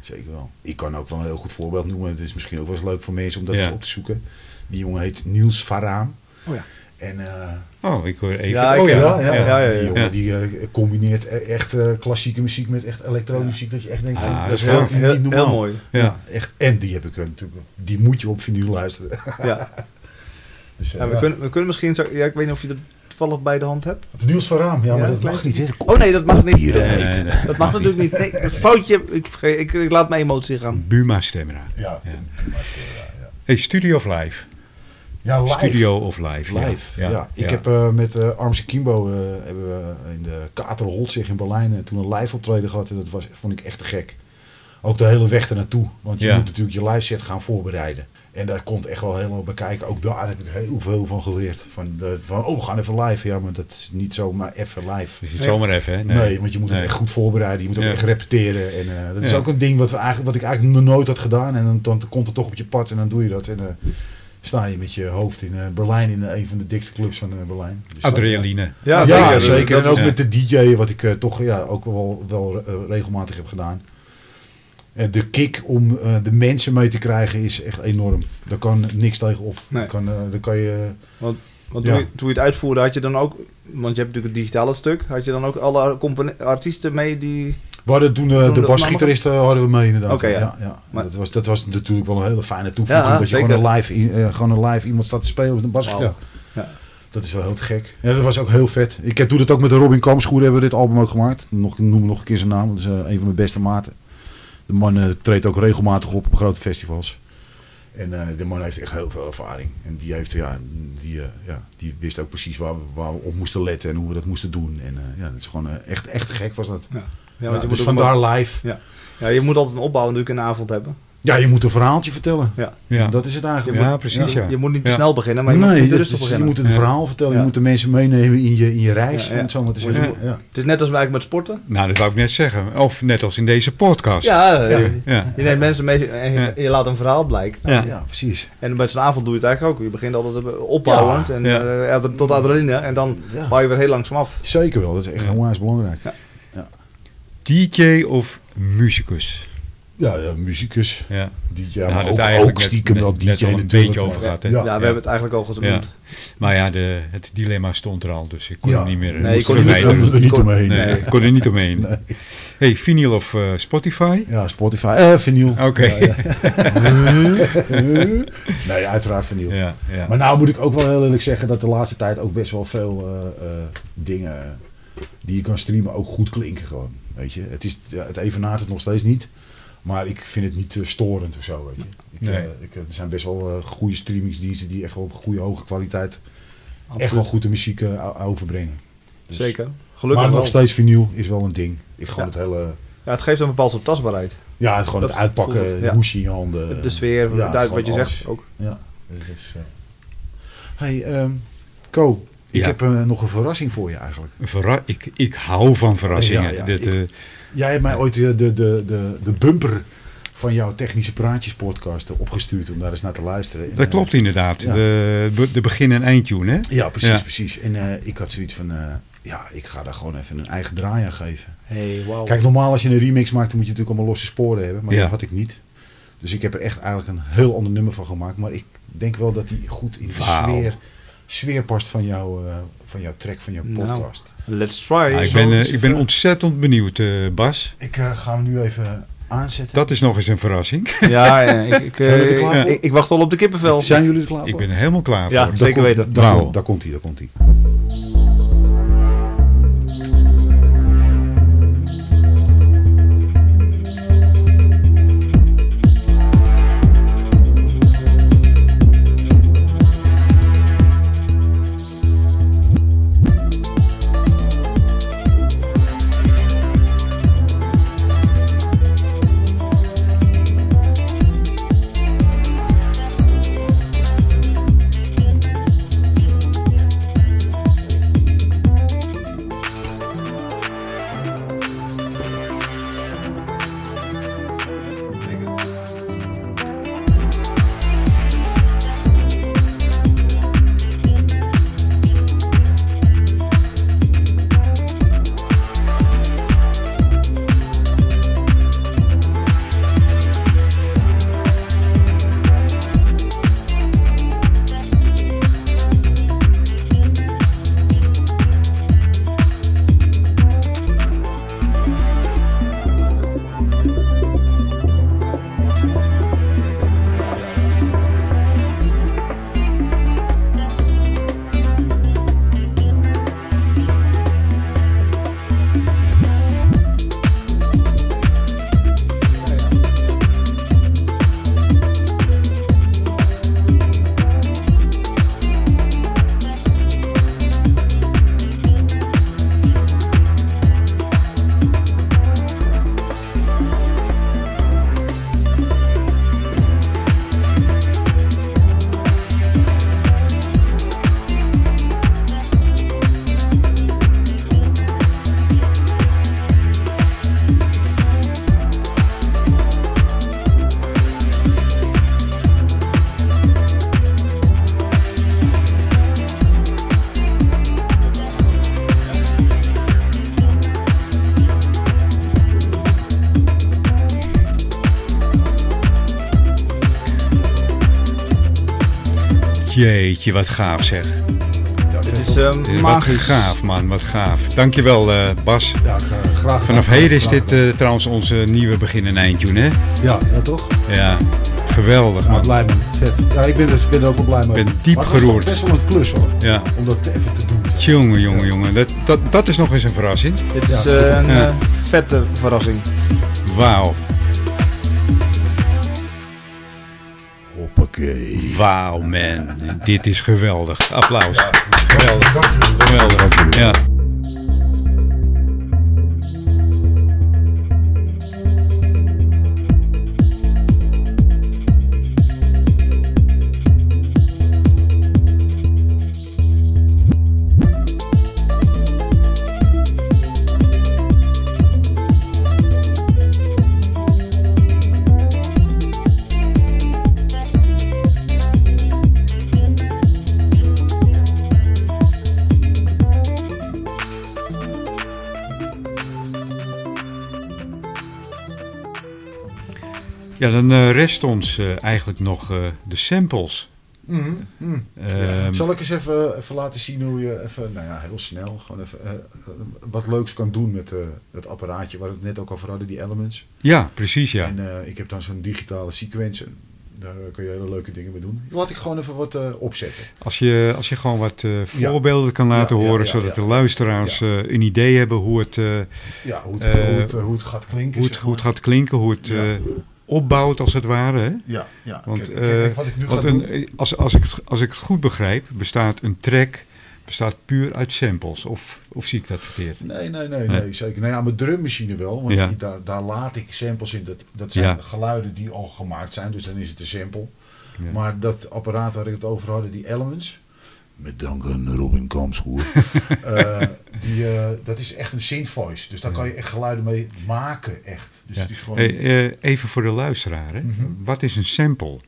Zeker wel. Ik kan ook wel een heel goed voorbeeld noemen. Het is misschien ook wel eens leuk voor mensen om dat Ja. eens op te zoeken. Die jongen heet Niels Varaan. Oh ja. En eh, Oh, ik hoor even... Ja, ik oh ja. Ja, ja, ja, ja. die jongen Ja. die eh, combineert e- echt eh, klassieke muziek met echt elektronische muziek. Dat je echt denkt, van, Ah, dat is dat is heel, Heel, heel mooi. Ja. Ja. echt. En die heb ik natuurlijk. Die moet je op vinyl luisteren. Ja. Dus, Ja, we. Kunnen, we kunnen misschien, zo, ja, ik weet niet of je dat toevallig bij de hand hebt. Of Niels Varaan, ja, Ja, maar dat mag niet. hè. Oh nee, dat mag niet. Dat mag natuurlijk niet. Nee, een foutje. Ik, vergeet- ik, ik laat mijn emotie gaan. Buma Stemra. Ja, Ja. Hey, studio of live? Ja, live. Studio of live? ja. Live, ja. Ik heb eh, met eh Armse Kimbo eh, hebben we in de Kater Holtzig in Berlijn toen een live optreden gehad. En dat was, vond ik echt te gek. Ook de hele weg ernaartoe. Want je Ja. moet natuurlijk je live set gaan voorbereiden. En daar komt echt wel helemaal bekijken. Ook daar heb ik heel veel van geleerd. Van, de, van oh, we gaan even live. Ja, maar dat is niet zomaar even live. Dus het zomaar even, hè? Nee, want je moet Nee. het echt goed voorbereiden. Je moet ook Ja. echt repeteren. En eh, dat is Ja. ook een ding wat, we eigenlijk, wat ik eigenlijk nog nooit had gedaan. En dan, dan komt het toch op je pad en dan doe je dat. En eh, sta je met je hoofd in eh, Berlijn in een van de dikste clubs van eh, Berlijn. Dus dat- Adrenaline. Ja, ja, zeker. zeker. Dat En ook is- met de DJ, wat ik eh, toch ja, ook wel, wel regelmatig heb gedaan. En de kick om eh, de mensen mee te krijgen is echt enorm. Daar kan niks tegen op. Nee. Daar kan, eh, daar kan je... Want toen, Ja. je, toen je het uitvoerde, had je dan ook... Want je hebt natuurlijk het digitale stuk. Had je dan ook alle artiesten mee die... We hadden toen, eh, Toen de basgitaristen hadden we mee inderdaad. Ja. ja. ja. Maar- dat, was, dat was natuurlijk wel een hele fijne toevoeging. Ja, dat je gewoon een, live, eh, gewoon een live iemand staat te spelen met een basgitaar. Ja. Dat is wel heel te gek. Ja, dat was ook heel vet. Ik heb, doe dat ook met de Robin Kamschoer hebben we dit album ook gemaakt. Nog, noem nog een keer zijn naam. Dat is eh, een van mijn beste maten. De man eh, treedt ook regelmatig op op grote festivals. En eh, de man heeft echt heel veel ervaring. En die, heeft, ja, die, eh, ja, die wist ook precies waar we, waar we op moesten letten en hoe we dat moesten doen. En eh, ja, dat is gewoon echt, echt gek was dat. Ja, Ja, ja, want je dus moet vandaar live. Ja. ja, je moet altijd een opbouw natuurlijk de avond hebben. Ja, je moet een verhaaltje vertellen. Ja. Ja. Dat is het eigenlijk. Ja, precies, ja. Je moet niet snel beginnen, maar je moet nee, dat rustig is- je beginnen. moet een Ja. verhaal vertellen. Ja. Je moet de mensen meenemen in je, in je reis. Ja, om ja. het zo maar te Ja. zeggen. Ja. Het is net als eigenlijk met sporten. Nou, dat wou ik net zeggen. Of net als in deze podcast. Ja, Ja. je- Ja. je neemt mensen mee en je, Ja. je laat een verhaal blijken. Ja. Ja, precies. En bij zo'n avond doe je het eigenlijk ook. Je begint altijd opbouwend Ja. en Ja. eh, tot adrenaline. En dan Ja. bouw je weer heel langzaam af. Zeker wel. Dat is echt Ja. onwijs belangrijk. Ja. DJ of muzikus? Ja, ja muzikus. Ja. DJ, maar ook, ook stiekem wel DJ een beetje over hè? Ja, Ja, we Ja. hebben het eigenlijk al genoemd. Maar ja, de, het dilemma stond er al, dus ik kon Ja. er niet meer. Nee, je kon er, er niet kon- omheen. Nee, Nee. ik kon er niet omheen. Hey, vinyl of eh, Spotify? Ja, Spotify. Eh, vinyl. Oké. Ja, ja. nee, uiteraard vinyl. Ja, ja. Maar nou moet ik ook wel heel eerlijk zeggen dat de laatste tijd ook best wel veel eh, eh, dingen die je kan streamen ook goed klinken gewoon. Weet je, het, is, ja, het evenaart het nog steeds niet. Maar ik vind het niet eh, storend of zo. Weet je. Ik, Nee. eh, ik, er zijn best wel eh, goede streamingsdiensten die echt wel op goede hoge kwaliteit echt wel goed de muziek eh, overbrengen. Dus- Zeker. Gelukkig maar nog wel. steeds vinyl is wel een ding. Ik gewoon Ja. het hele... Ja, het geeft een bepaald soort tastbaarheid. Ja, het gewoon Dat het uitpakken, het, de ja. hoesje in je handen. De sfeer, Ja, duidelijk wat je alles. zegt ook. Ja, eh. Hey, ehm Co, ik Ja. heb eh, nog een verrassing voor je eigenlijk. Verra- ik, ik hou van verrassingen. Ja, ja, Dit, ik- eh, Jij hebt mij ooit de, de, de, de bumper van jouw Technische Praatjes podcast opgestuurd om daar eens naar te luisteren. En, dat eh, klopt inderdaad. ja. De, de begin- en eindtune, hè? Ja, precies, Ja. precies. En eh, ik had zoiets van, eh, ja, ik ga daar gewoon even een eigen draai aan geven. Hey, wauw. Kijk, normaal als je een remix maakt, dan moet je natuurlijk allemaal losse sporen hebben. Maar Ja. dat had ik niet. Dus ik heb er echt eigenlijk een heel ander nummer van gemaakt. Maar ik denk wel dat die goed in de sfeer, sfeer past van, jou, eh, van jouw track, van jouw Nou. podcast. Let's try. Ah, ik, ben, eh, ik ben ontzettend benieuwd, eh, Bas. Ik eh, ga hem nu even aanzetten. Dat is nog eens een verrassing. Ja, ja, ik, ik, ik, ik wacht al op de kippenvel. Zijn jullie er klaar voor? Ik ben er helemaal klaar Ja, voor. zeker weten. Daar, komt- daar komt hij, daar komt hij. Jeetje, wat gaaf zeg. Vet, is Eh, Wat gaaf man, wat gaaf. Dankjewel eh Bas. ja, ik, graag Vanaf heden is graag dit eh, trouwens onze nieuwe begin- en eindtune hè? Ja, ja, toch? Ja, geweldig Ja, man. blij mee. Vet. Ja, ik ben, dus, ben er ook wel blij mee. ben diep maar het geroerd. toch best wel een klus hoor. Ja, Om dat even te doen. jongen, jongen, jongen. Dat, dat, dat is nog eens een verrassing. Dit is Ja. een Ja. eh, vette verrassing. Wauw, Hoppakee. Wauw man. Dit is geweldig. Applaus. Geweldig, geweldig. Ja. Ja, dan eh, rest ons eh, eigenlijk nog eh, de samples. Mhm, mhm. Ehm, Zal ik eens even, even laten zien hoe je even, nou ja, heel snel, gewoon even wat leuks kan doen met het apparaatje waar we het net ook over hadden, die elements. ja, precies ja. En ik heb dan zo'n digitale sequencer. Daar kun je hele leuke dingen mee doen. Laat ik gewoon even wat opzetten. Als je, als je gewoon wat Ja. voorbeelden kan laten Ja, horen, ja, zodat de luisteraars een idee hebben hoe het, Ja, hoe het, hoe het, hoe het gaat klinken. hoe het, zeg hoe het gaat klinken, hoe het opbouwt als het ware. Hè? Ja, ja. Want, kijk, eh, kijk, wat ik nu Want een, doen... als, als, ik het, als ik het goed begrijp, bestaat een track bestaat puur uit samples. Of, of zie ik dat verkeerd? Nee, nee, nee, Nee. nee, zeker. Nou ja, mijn drummachine wel. Want Ja. die- daar, daar laat ik samples in. Dat, dat zijn Ja. geluiden die al gemaakt zijn. Dus dan is het een sample. Ja. Maar dat apparaat waar ik het over had, die Elements. Met dank aan Robin Kamschoer. eh, die, eh, dat is echt een synth voice. Dus daar kan je echt geluiden mee maken. Echt. Dus Ja. het is gewoon... Hey, eh, even voor de luisteraar. Hè? Mhm. Wat is een sample?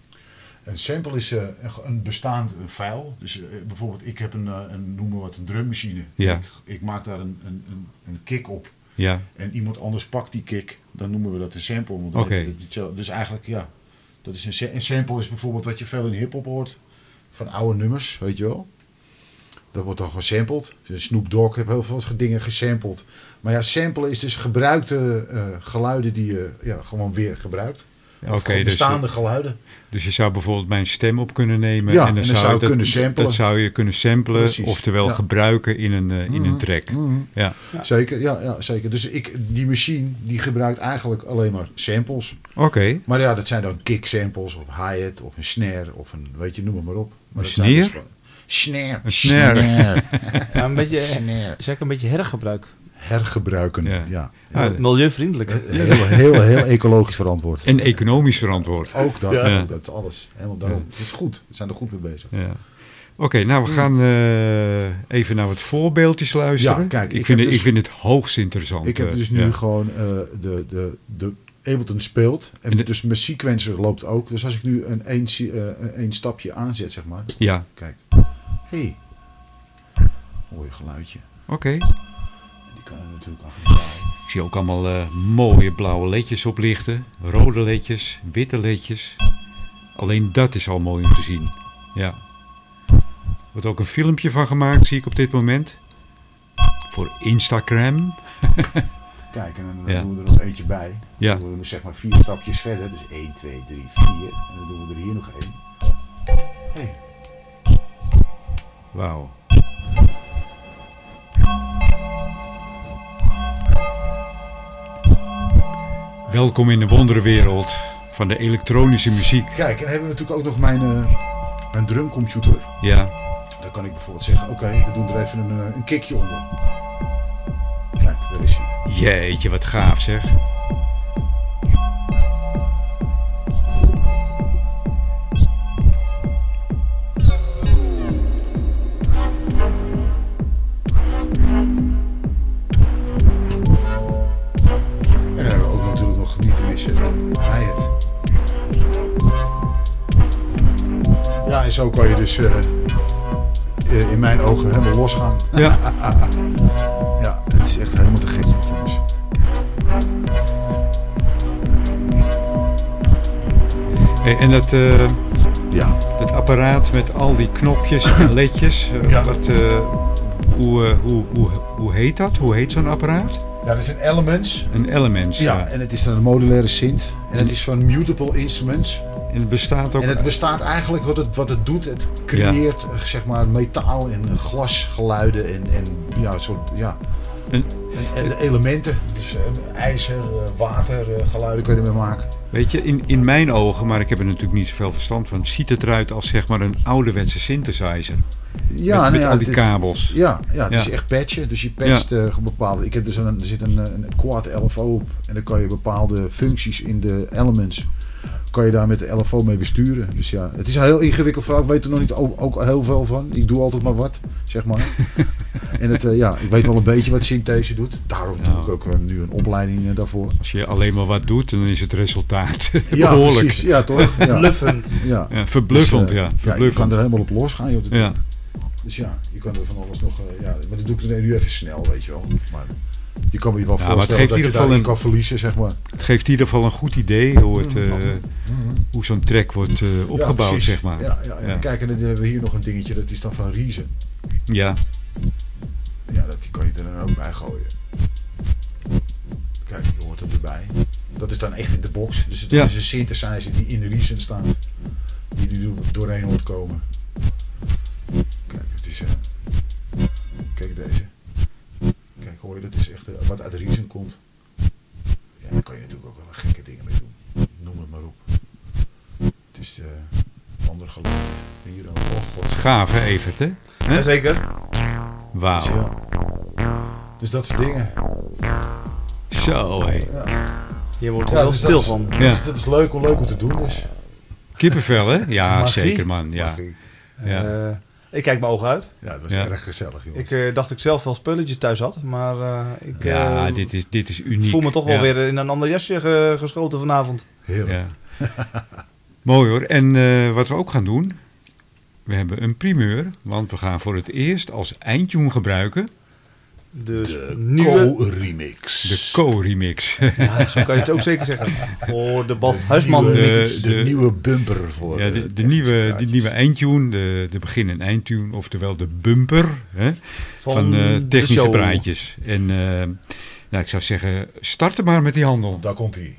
Een sample is een, een bestaand file. Dus bijvoorbeeld, ik heb een, een, noem maar wat, een drummachine. Ja. Ik, ik maak daar een, een, een, een kick op. Ja, En iemand anders pakt die kick. Dan noemen we dat een sample. want. Dus eigenlijk, ja. Dat is een, een sample is bijvoorbeeld wat je veel in hip-hop hoort. Van oude nummers, weet je wel. Dat wordt dan gesampled. Dus Snoop Dogg heeft heel veel dingen gesampled. Maar ja, samplen is dus gebruikte eh, geluiden die je ja, gewoon weer gebruikt. oké. Dus, bestaande geluiden. dus je zou bijvoorbeeld mijn stem op kunnen nemen. Ja, en dan, en dan zou je dat, kunnen samplen. Dat zou je kunnen samplen, Precies, oftewel ja. gebruiken in een, eh, in een track. Mhm. Ja, Zeker, ja, ja, zeker. Dus ik, die machine die gebruikt eigenlijk alleen maar samples. oké. Maar ja, dat zijn dan kick samples of hi-hat of een snare of een, weet je, noem het maar op. Maar Een dus snare? Een snare. Ja, een beetje, Snare. zeg ik een beetje hergebruik. Hergebruiken, Ja. ja. Ah, Milieuvriendelijk. Heel, heel, heel ecologisch verantwoord. En economisch verantwoord. Ook dat, Ja. ook dat alles. Helemaal daarom. Het is goed. We zijn er goed mee bezig. Ja. Oké, nou we gaan eh, even naar wat voorbeeldjes luisteren. Ja, kijk, ik, ik vind het, dus- ik vind het hoogst interessant. Ik heb eh, dus nu ja. gewoon eh, de, de, de Ableton speelt. En, En de- dus mijn sequencer loopt ook. Dus als ik nu een één, eh, een stapje aanzet, zeg maar. Ja, Kijk. Hey. Mooi geluidje. oké. En die kan er natuurlijk achter draaien. Ik zie ook allemaal eh, mooie blauwe ledjes oplichten. Rode ledjes, witte ledjes. Alleen dat is al mooi om te zien. Ja. Er wordt ook een filmpje van gemaakt, zie ik op dit moment. Voor Instagram. Kijk, en dan Ja. doen we er nog eentje bij. Ja. Dan doen we dus zeg maar vier stapjes verder. Dus 1, 2, 3, 4. En dan doen we er hier nog één. Hey. Wauw. Welkom in de wonderenwereld van de elektronische muziek. Kijk, en dan hebben we natuurlijk ook nog mijn, eh, mijn drumcomputer. Ja, Dan kan ik bijvoorbeeld zeggen, oké, we doen er even een, eh, een kickje onder. Kijk, daar is hij. jeetje, wat gaaf zeg. Zo kan je dus eh, eh, in mijn ogen helemaal losgaan. Ja, Ja, het is echt helemaal te gek, jongens. Hey, en dat, eh, Ja, dat apparaat met al die knopjes en ledjes, Ja. wat, hoe, hoe, hoe, hoe heet dat? Hoe heet zo'n apparaat? ja dat zijn Elements. Een Elements. Ja, Ja. en het is dan een modulaire synth. En het is van Mutable Instruments. En het bestaat ook... En het bestaat eigenlijk, wat het, wat het doet, het creëert eh, zeg maar metaal en eh, glasgeluiden en, en ja, soort, ja. En- En, en de elementen, dus eh, ijzer, water, geluiden kun je ermee maken. Weet je, in, in mijn ogen, maar ik heb er natuurlijk niet zoveel verstand van, ziet het eruit als zeg maar een ouderwetse synthesizer. Ja, met, met nou ja, al die dit- kabels. Ja, ja, het Ja. is echt patchen. Dus je patcht bepaalde. Ik heb dus een, er zit een, een quad LFO op. En dan kan je bepaalde functies in de elements. Kan je daar met de LFO mee besturen. Dus ja, het is een heel ingewikkeld verhaal. Ik weet er nog niet ook, ook heel veel van. Ik doe altijd maar wat, zeg maar. en het, eh, ja, ik weet wel een beetje wat synthese doet. Daarom doe ik ook eh, nu een opleiding eh, daarvoor. Als je alleen maar wat doet, dan is het resultaat Ja, behoorlijk. precies. Ja, toch? Ja. Bluffend. Ja. Ja, verbluffend, Dus, ja. ja, je Verbluffend. kan er helemaal op losgaan. Joh. Ja. Dus ja, je kan er van alles nog... eh, ja, maar dat doe ik er nu even snel, weet je wel. Maar je kan me je wel Ja, voorstellen geeft dat in je ieder geval daarin een- kan verliezen, zeg maar. Het geeft in ieder geval een goed idee hoe, het, eh, hoe zo'n track wordt eh, opgebouwd, zeg maar. Ja, ja, ja. Ja. Kijk, en dan hebben we hier nog een dingetje, dat is dan van Reason. Ja. Ja, dat die kan je er dan ook bij gooien. Kijk, je hoort het erbij. Dat is dan echt in de box. Dus het is een synthesizer die in de Reason staat. die er doorheen hoort komen. Komt. Ja, daar kan je natuurlijk ook wel gekke dingen mee doen. Noem het maar op. Het is eh ander geluid. Hier ook. Oh god. Gaaf hè, Evert, hè? Hè? Jazeker. Dus, Wauw. ja. dus dat soort dingen. Zo, hé. Hier wordt er Ja, wel dus stil dat is- van. Dat, Ja. is, dat is leuk om leuk om te doen dus. Kippenvel, hè? Ja, Magie. zeker, man. Ja. Magie. Ja. Eh, ik kijk mijn ogen uit. Ja, dat was Ja. erg gezellig, joh. Ik eh, dacht ik zelf wel spulletjes thuis had. Maar eh, ik Ja, eh, dit is, dit is uniek. voel me toch wel Ja. weer in een ander jasje ge- geschoten vanavond. Heerlijk. Ja. Mooi hoor. En eh, wat we ook gaan doen, we hebben een primeur, want we gaan voor het eerst als eindtune gebruiken De nieuwe... Co-remix. de Co-remix. Ja, zo kan je het ook zeker zeggen. Oh, de Bas Huisman. nieuwe, De- de, de- nieuwe bumper voor ja, de, de, nieuwe, die praatjes. nieuwe eindtune, de, de begin- en eindtune, oftewel de bumper hè, van, Van eh, de technische praatjes. En eh, nou, ik zou zeggen, start er maar met die handel. Daar komt hij.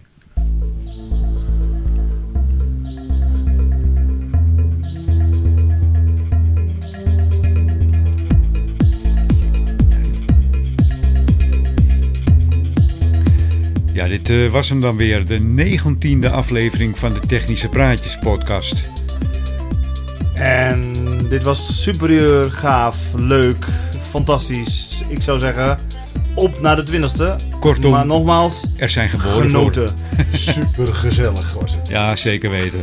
Ja, dit eh, was hem dan weer, de negentiende aflevering van de Technische Praatjes podcast. En dit was superieur, gaaf, leuk, fantastisch. Ik zou zeggen, op naar de twintigste. Kortom, Maar nogmaals, er zijn geboren genoten. Super gezellig was het. Ja, zeker weten.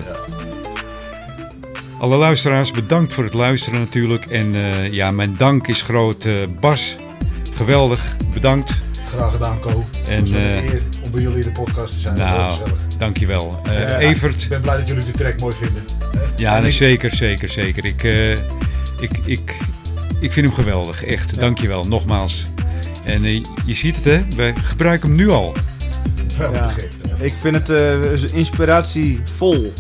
Alle luisteraars, bedankt voor het luisteren natuurlijk. En eh, ja, mijn dank is groot. eh, Bas, geweldig, bedankt. Graag gedaan, Co. En, Het een eh, eer om bij jullie in de podcast te zijn. Nou, heel gezellig. dankjewel. Eh Eh, Evert, Ik ben blij dat jullie de track mooi vinden. ja, en nee, ik- zeker, zeker, zeker. Ik, eh, ik, ik, ik vind hem geweldig, echt. Dankjewel, nogmaals. En je ziet het, hè? Wij gebruiken hem nu al. Wel Ja. Ik vind het eh, inspiratievol.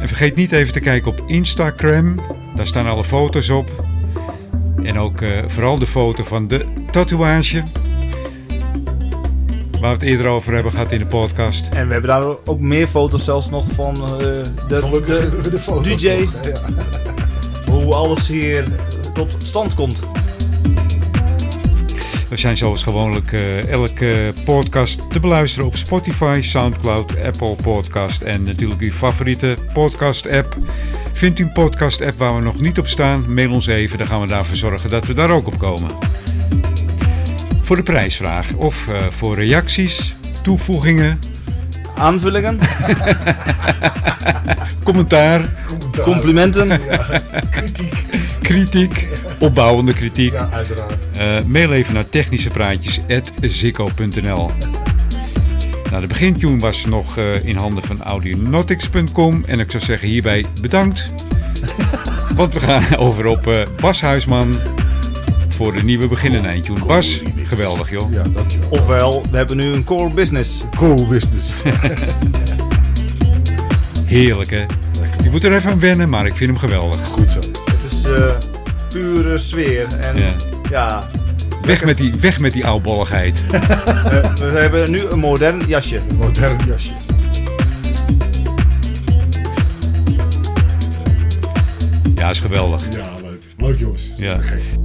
En vergeet niet even te kijken op Instagram. Daar staan alle foto's op. En ook eh, vooral de foto van de tatoeage. Waar we het eerder over hebben gehad in de podcast. En we hebben daar ook meer foto's zelfs nog van eh, de, de, de foto's DJ. nog, hè, ja. hoe alles hier tot stand komt. We zijn zoals gewoonlijk eh, elke podcast te beluisteren op Spotify, Soundcloud, Apple Podcast en natuurlijk uw favoriete podcast app. Vindt u een podcast app waar we nog niet op staan, mail ons even, dan gaan we daarvoor zorgen dat we daar ook op komen. Voor de prijsvraag of eh, voor reacties, toevoegingen, Aanvullingen, commentaar, Commentaar. complimenten. Ja, kritiek. kritiek, opbouwende kritiek. Ja, uiteraard. Eh, mail even naar technischepraatjes.zikko.nl Nou, de begintune was nog eh, in handen van audionautics.com. En ik zou zeggen hierbij bedankt. Want we gaan over op eh, Bas Huisman voor de nieuwe begin- en eindtune. Bas, geweldig joh. Ja, dankjewel. Ofwel, we hebben nu een core business. Co-business. Heerlijk hè. Ik moet er even aan wennen, maar ik vind hem geweldig. Goed zo. Het is eh, pure sfeer. En Ja. ja, Weg met die, weg met die oudbolligheid. eh, we hebben nu een modern jasje. Een modern jasje. Ja, is geweldig. Ja, leuk. Leuk jongens. Ja. Gek.